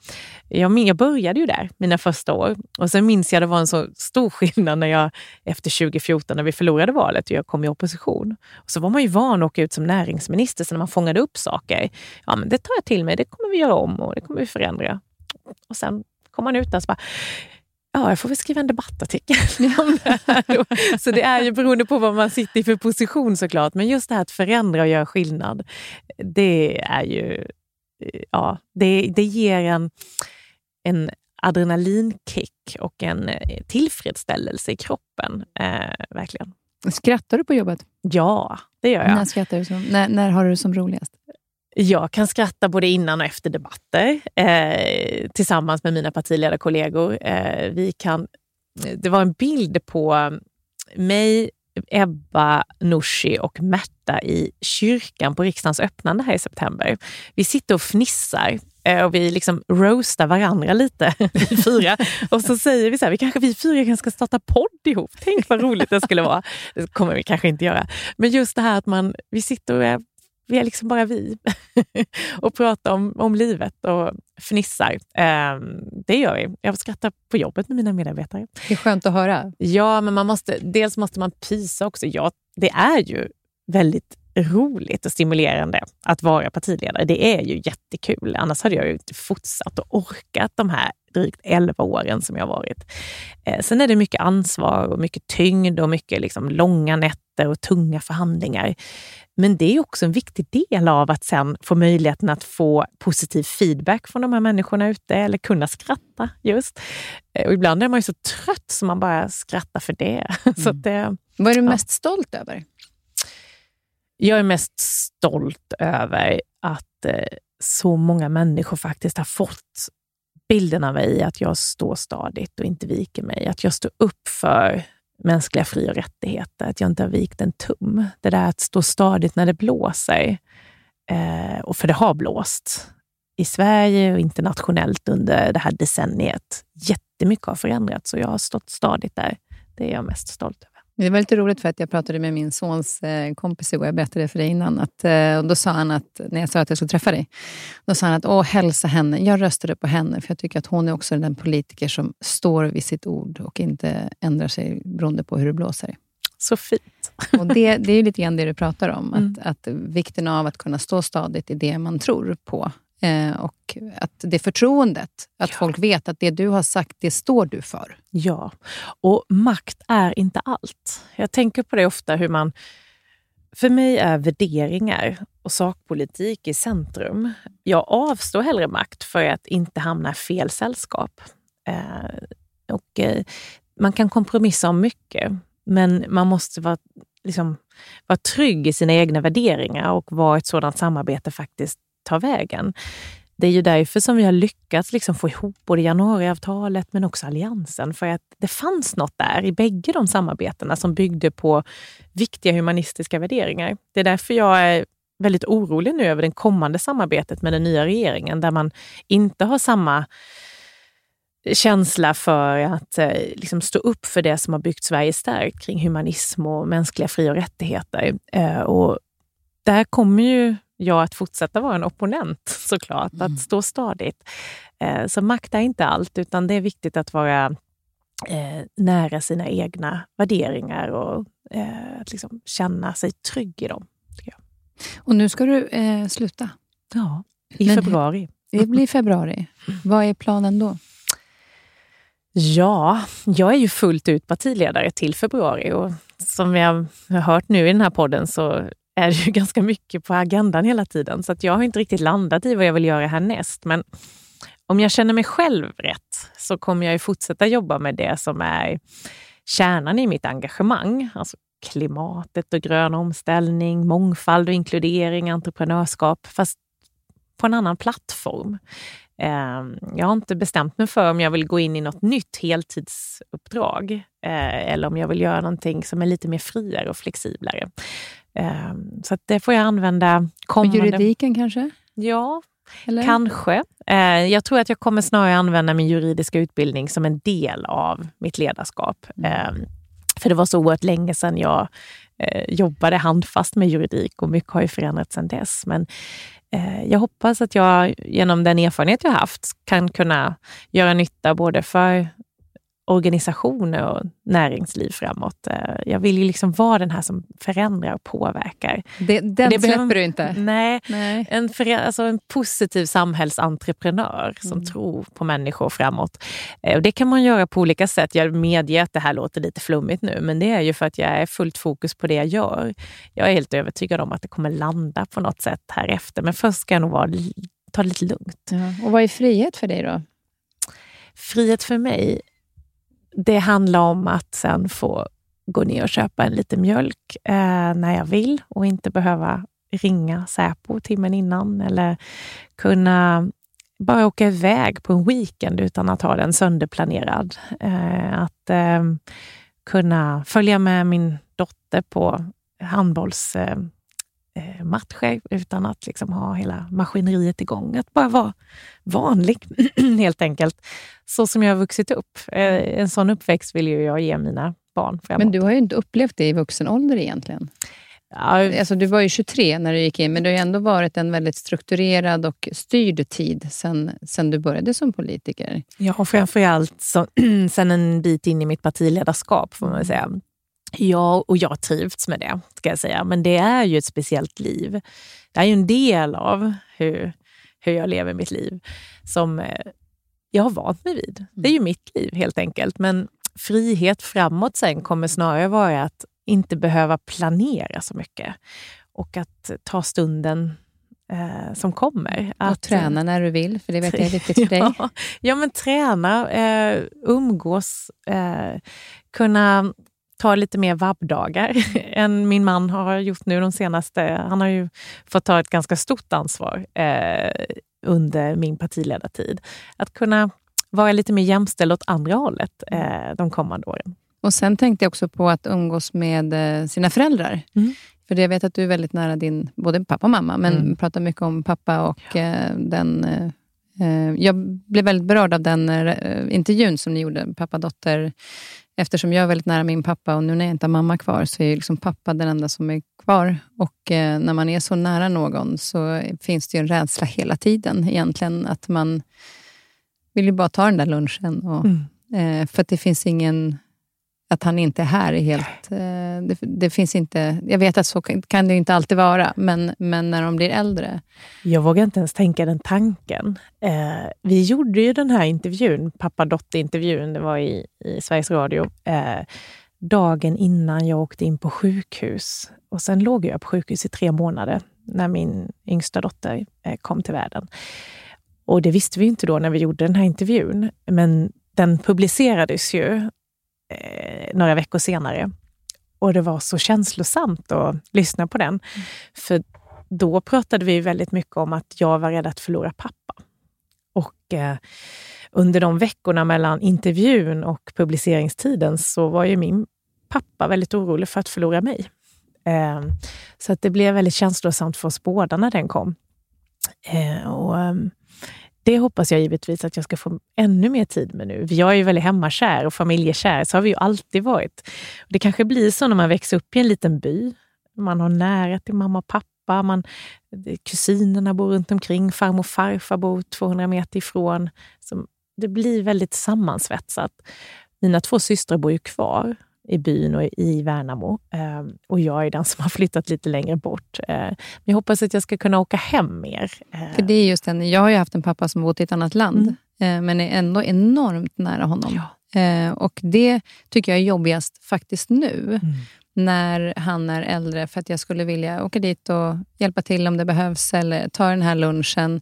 Jag, jag började ju där mina första år och sen minns jag det var en så stor skillnad när jag efter 2014 när vi förlorade valet och jag kom i opposition. Och så var man ju van att åka ut som näringsminister, så när man fångade upp saker, ja men det tar jag till mig, det kommer vi göra om och det kommer vi förändra. Och sen kom man ut där och så bara, Ja, jag får väl skriva en debattartikel om det här. Så det är ju beroende på vad man sitter i för position såklart. Men just det här att förändra och göra skillnad, det är ju... Ja, det, det ger en, en adrenalinkick och en tillfredsställelse i kroppen. Eh, verkligen. Skrattar du på jobbet? Ja, det gör jag. När, skrattar du som, när, när har du det som roligast? Jag kan skratta både innan och efter debatter eh, tillsammans med mina partiledarkollegor. Eh, vi kan, eh, det var en bild på mm, mig, Ebba, Nooshi och Märta i kyrkan på riksdagens öppnande här i september. Vi sitter och fnissar eh, och vi liksom roastar varandra lite, vi fyra. Och så säger vi så här, vi kanske vi fyra kanske ska starta podd ihop. Tänk vad roligt det skulle vara. Det kommer vi kanske inte göra. Men just det här att man, vi sitter och är vi är liksom bara vi och pratar om, om livet och fnissar. Eh, det gör vi. Jag skrattar på jobbet med mina medarbetare. Det är skönt att höra. Ja, men man måste, dels måste man pysa också. Ja, det är ju väldigt roligt och stimulerande att vara partiledare. Det är ju jättekul. Annars hade jag ju inte fortsatt och orkat de här drygt 11 åren som jag varit. Eh, sen är det mycket ansvar och mycket tyngd och mycket liksom långa nätter och tunga förhandlingar. Men det är också en viktig del av att sen få möjligheten att få positiv feedback från de här människorna ute eller kunna skratta just. Eh, och ibland är man ju så trött så man bara skrattar för det. Mm. så det Vad är du mest stolt över? Jag är mest stolt över att eh, så många människor faktiskt har fått bilden av mig att jag står stadigt och inte viker mig. Att jag står upp för mänskliga fri och rättigheter, att jag inte har vikt en tum. Det där att stå stadigt när det blåser, eh, och för det har blåst i Sverige och internationellt under det här decenniet. Jättemycket har förändrats och jag har stått stadigt där. Det är jag mest stolt över. Det var lite roligt för att jag pratade med min sons eh, kompis igår. Jag berättade för dig innan. Att, eh, och då sa han att, när jag sa att jag skulle träffa dig, då sa han att Åh, hälsa henne. Jag röstade på henne, för jag tycker att hon är också den politiker som står vid sitt ord och inte ändrar sig beroende på hur det blåser. Så fint. Och det, det är lite grann det du pratar om. Mm. Att, att vikten av att kunna stå stadigt i det man tror på. Eh, och att det förtroendet, att ja. folk vet att det du har sagt, det står du för. Ja, och makt är inte allt. Jag tänker på det ofta hur man... För mig är värderingar och sakpolitik i centrum. Jag avstår hellre makt för att inte hamna i fel sällskap. Eh, och, eh, man kan kompromissa om mycket, men man måste vara, liksom, vara trygg i sina egna värderingar och vad ett sådant samarbete faktiskt ta vägen. Det är ju därför som vi har lyckats liksom få ihop både januariavtalet men också alliansen. För att det fanns något där i bägge de samarbetena som byggde på viktiga humanistiska värderingar. Det är därför jag är väldigt orolig nu över det kommande samarbetet med den nya regeringen där man inte har samma känsla för att eh, liksom stå upp för det som har byggt Sverige starkt kring humanism och mänskliga fri och rättigheter. Eh, och där kommer ju jag att fortsätta vara en opponent såklart, mm. att stå stadigt. Eh, så makt är inte allt, utan det är viktigt att vara eh, nära sina egna värderingar och eh, att liksom känna sig trygg i dem. Och nu ska du eh, sluta? Ja, i Men februari. Det blir februari. Vad är planen då? Ja, jag är ju fullt ut partiledare till februari och som vi har hört nu i den här podden så är det ju ganska mycket på agendan hela tiden. Så att jag har inte riktigt landat i vad jag vill göra härnäst. Men om jag känner mig själv rätt så kommer jag ju fortsätta jobba med det som är kärnan i mitt engagemang. Alltså klimatet och grön omställning, mångfald och inkludering, entreprenörskap, fast på en annan plattform. Ehm, jag har inte bestämt mig för om jag vill gå in i något nytt heltidsuppdrag eh, eller om jag vill göra någonting som är lite mer friare och flexiblare. Ehm, så det får jag använda kommande... juridiken kanske? Ja, eller? Kanske. Eh, jag tror att jag kommer snarare använda min juridiska utbildning som en del av mitt ledarskap. Mm. Ehm, för det var så oerhört länge sedan jag eh, jobbade handfast med juridik och mycket har ju förändrats sedan dess. Men eh, jag hoppas att jag genom den erfarenhet jag haft kan kunna göra nytta både för organisationer och näringsliv framåt. Eh, jag vill ju liksom vara den här som förändrar och påverkar. Det, den det släpper du inte? Nej, nej. En, för, alltså en positiv samhällsentreprenör som mm. tror på människor framåt. Eh, och det kan man göra på olika sätt. Jag medger att det här låter lite flummigt nu, men det är ju för att jag är fullt fokus på det jag gör. Jag är helt övertygad om att det kommer landa på något sätt här efter. men först ska jag nog vara, ta det lite lugnt. Ja. Och vad är frihet för dig då? Frihet för mig det handlar om att sen få gå ner och köpa en liten mjölk eh, när jag vill och inte behöva ringa Säpo timmen innan eller kunna bara åka iväg på en weekend utan att ha den sönderplanerad. Eh, att eh, kunna följa med min dotter på handbolls eh, eh, matcher utan att liksom ha hela maskineriet igång. Att bara vara vanlig, helt enkelt. Så som jag har vuxit upp. Eh, en sån uppväxt vill ju jag ge mina barn framåt. Men du har ju inte upplevt det i vuxen ålder egentligen. Ja. Alltså, du var ju 23 när du gick in, men det har ju ändå varit en väldigt strukturerad och styrd tid sen, sen du började som politiker. Ja, framförallt så, sen en bit in i mitt partiledarskap, får man säga. Ja, och jag trivts med det, ska jag säga. Men det är ju ett speciellt liv. Det är ju en del av hur, hur jag lever mitt liv som eh, jag har vant mig vid. Det är ju mitt liv helt enkelt. Men frihet framåt sen kommer snarare vara att inte behöva planera så mycket och att ta stunden eh, som kommer. Och att, träna när du vill, för det vet jag är viktigt för dig. Ja, ja men träna, eh, umgås, eh, kunna ta lite mer vabbdagar än min man har gjort nu de senaste... Han har ju fått ta ett ganska stort ansvar eh, under min partiledartid. Att kunna vara lite mer jämställd åt andra hållet eh, de kommande åren. Och Sen tänkte jag också på att umgås med eh, sina föräldrar. Mm. För jag vet att du är väldigt nära din både pappa och mamma, men mm. pratar mycket om pappa och ja. eh, den... Eh, eh jag blev väldigt berörd av den intervjun som ni gjorde, pappa-dotter Eftersom jag är väldigt nära min pappa och nu när jag inte har mamma kvar så är liksom pappa den enda som är kvar. Och eh, när man är så nära någon så finns det en rädsla hela tiden egentligen. Att man vill ju bara ta den där lunchen. Och, mm. eh, för att det finns ingen att han inte är här är helt... Eh, det, det, finns inte... Jag vet att så kan det inte alltid vara, men, men när de blir äldre... Jag vågar inte ens tänka den tanken. Eh, vi gjorde ju den här intervjun, pappa-dotter-intervjun, det var i, i Sveriges Radio, eh, dagen innan jag åkte in på sjukhus. Och Sen låg jag på sjukhus i tre månader när min yngsta dotter eh, kom till världen. Och Det visste vi inte då när vi gjorde den här intervjun, men den publicerades ju eh, några veckor senare. Och det var så känslosamt att lyssna på den. Mm. För då pratade vi väldigt mycket om att jag var rädd att förlora pappa. Och eh, under de veckorna mellan intervjun och publiceringstiden så var ju min pappa väldigt orolig för att förlora mig. Eh, så att det blev väldigt känslosamt för oss båda när den kom. Eh, och, ehm, det hoppas jag givetvis att jag ska få ännu mer tid med nu. Jag är ju väldigt hemmakär och familjekär, så har vi ju alltid varit. Det kanske blir så när man växer upp i en liten by. Man har nära till mamma och pappa, man, kusinerna bor runt omkring, farmor och farfar bor 200 meter ifrån. Så det blir väldigt sammansvetsat. Mina två systrar bor ju kvar i byn och i Värnamo. Ehm, och jag är den som har flyttat lite längre bort. Ehm, men jag hoppas att jag ska kunna åka hem mer. Ehm. För det är just den, jag har ju haft en pappa som bott i ett annat land, mm. men är ändå enormt nära honom. Ja. Och det tycker jag är jobbigast faktiskt nu. Mm. när han är äldre, för att jag skulle vilja åka dit och hjälpa till om det behövs, eller ta den här lunchen.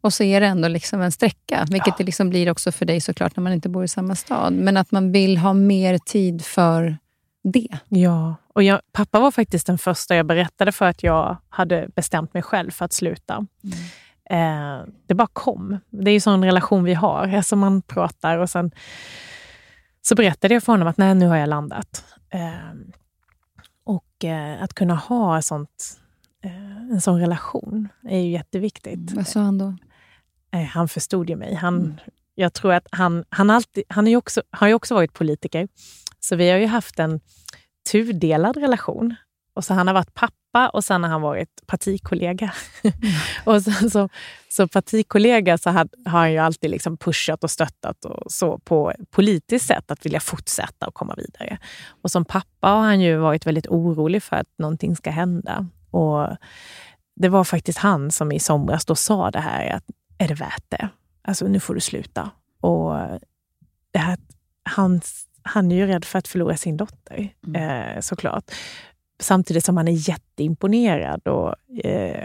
Och så är det ändå liksom en sträcka, vilket ja. det liksom blir också för dig såklart när man inte bor i samma stad. Men att man vill ha mer tid för det. Ja, och jag, pappa var faktiskt den första jag berättade för att jag hade bestämt mig själv för att sluta. Mm. Eh, det bara kom. Det är ju sån relation vi har. Alltså man pratar och sen så berättade jag för honom att nej, nu har jag landat. Eh, och eh, att kunna ha sånt, eh, en sån relation är ju jätteviktigt. Vad sa han då? Eh, han förstod ju mig. Han, mm. Jag tror att han, han, alltid, han är ju också, har ju också varit politiker, så vi har ju haft en tudelad relation. Och så Han har varit pappa och sen har han varit partikollega. Mm. och sen så, så partikollega så har, har han ju alltid liksom pushat och stöttat och så på politiskt sätt att vilja fortsätta och komma vidare. Och som pappa har han ju varit väldigt orolig för att någonting ska hända. Och det var faktiskt han som i somras då sa det här att är det värt det? Alltså nu får du sluta. Och det här, han, han är ju rädd för att förlora sin dotter mm. eh, såklart. Samtidigt som han är jätteimponerad och eh,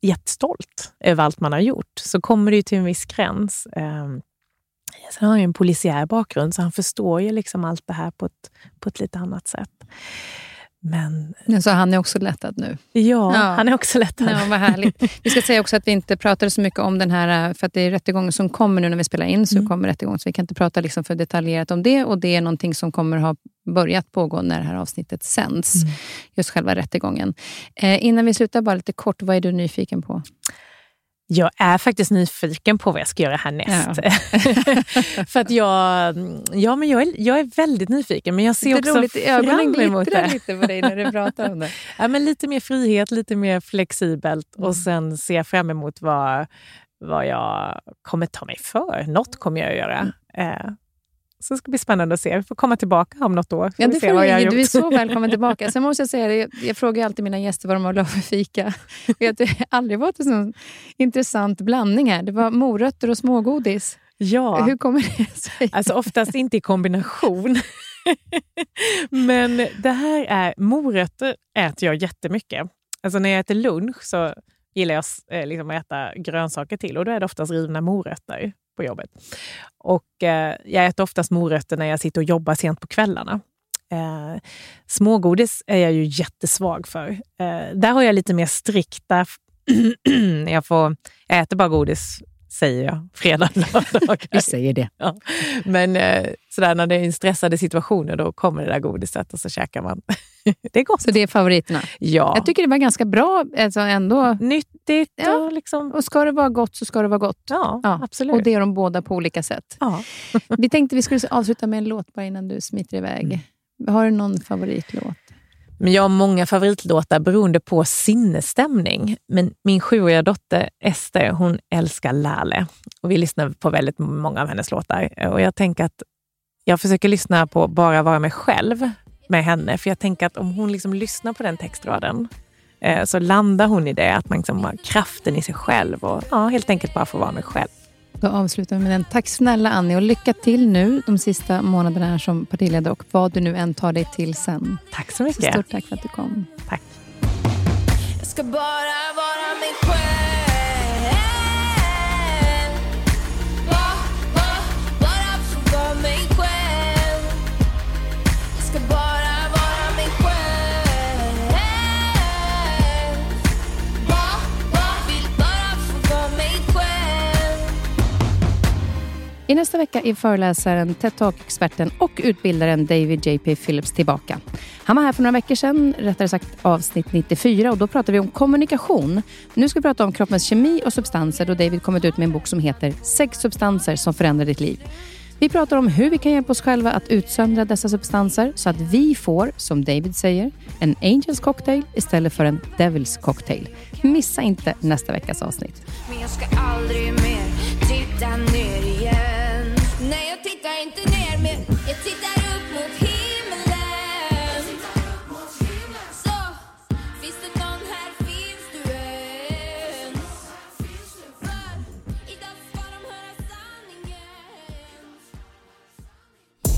jättestolt över allt man har gjort, så kommer det ju till en viss gräns. Eh, sen har han ju en polisiär bakgrund, så han förstår ju liksom allt det här på ett, på ett lite annat sätt. Men... Så han är också lättad nu? Ja, ja. han är också lättad. Ja, vad härligt. Vi ska säga också att vi inte pratar så mycket om den här, för att det är rättegången som kommer nu när vi spelar in, så mm. kommer rättegången, så vi kan inte prata liksom för detaljerat om det. Och Det är någonting som kommer ha börjat pågå när det här avsnittet sänds. Mm. Just själva rättegången. Eh, innan vi slutar, bara lite kort, vad är du nyfiken på? Jag är faktiskt nyfiken på vad jag ska göra härnäst. Ja. För att jag, ja, men jag, är, jag är väldigt nyfiken, men jag ser det också roligt, ögonen glittrar lite på dig när du pratar om det. ja, men lite mer frihet, lite mer flexibelt mm. och sen ser jag fram emot vad, vad jag kommer ta mig för. Något kommer jag att göra. Mm. Eh, så det ska bli spännande att se. Vi får komma tillbaka om något år. Ja, det får du, du är så välkommen tillbaka. Sen måste jag säga, jag, jag frågar alltid mina gäster vad de har för fika. Det har aldrig varit en sån intressant blandning här. Det var morötter och smågodis. Ja. Hur kommer det sig? Alltså oftast inte i kombination. Men det här är, morötter äter jag jättemycket. Alltså när jag äter lunch så gillar jag eh, liksom att äta grönsaker till och då är det oftast rivna morötter på jobbet. Och eh, jag äter oftast morötter när jag sitter och jobbar sent på kvällarna. Eh, smågodis är jag ju jättesvag för. Eh, där har jag lite mer strikta... jag, får, jag äter bara godis säger jag, fredag, lördag. Vi säger det. Ja. Men eh, sådär, när det är stressade situationer, då kommer det där godiset och så käkar man. det är gott. Så det är favoriterna? Ja. Jag tycker det var ganska bra alltså ändå. Nyttigt. Ja. Och, liksom... och ska det vara gott så ska det vara gott. Ja, ja. absolut. Och det är de båda på olika sätt. Ja. vi tänkte vi skulle avsluta med en låt bara innan du smiter iväg. Mm. Har du någon favoritlåt? Men jag har många favoritlåtar beroende på sinnesstämning. Men min sjuåriga dotter Ester, hon älskar Lale och vi lyssnar på väldigt många av hennes låtar. Och jag tänker att jag försöker lyssna på Bara vara mig själv med henne, för jag tänker att om hon liksom lyssnar på den textraden eh, så landar hon i det, att man liksom har kraften i sig själv och ja, helt enkelt bara får vara mig själv. Då avslutar vi med den. Tack snälla Annie och lycka till nu de sista månaderna som partiledare och vad du nu än tar dig till sen. Tack så mycket. Så stort tack för att du kom. Tack. I nästa vecka är föreläsaren, TED Talk-experten och utbildaren David J.P. Phillips tillbaka. Han var här för några veckor sedan, rättare sagt avsnitt 94 och då pratade vi om kommunikation. Nu ska vi prata om kroppens kemi och substanser då David kommit ut med en bok som heter Sex substanser som förändrar ditt liv. Vi pratar om hur vi kan hjälpa oss själva att utsöndra dessa substanser så att vi får, som David säger, en Angels cocktail istället för en Devils cocktail. Missa inte nästa veckas avsnitt.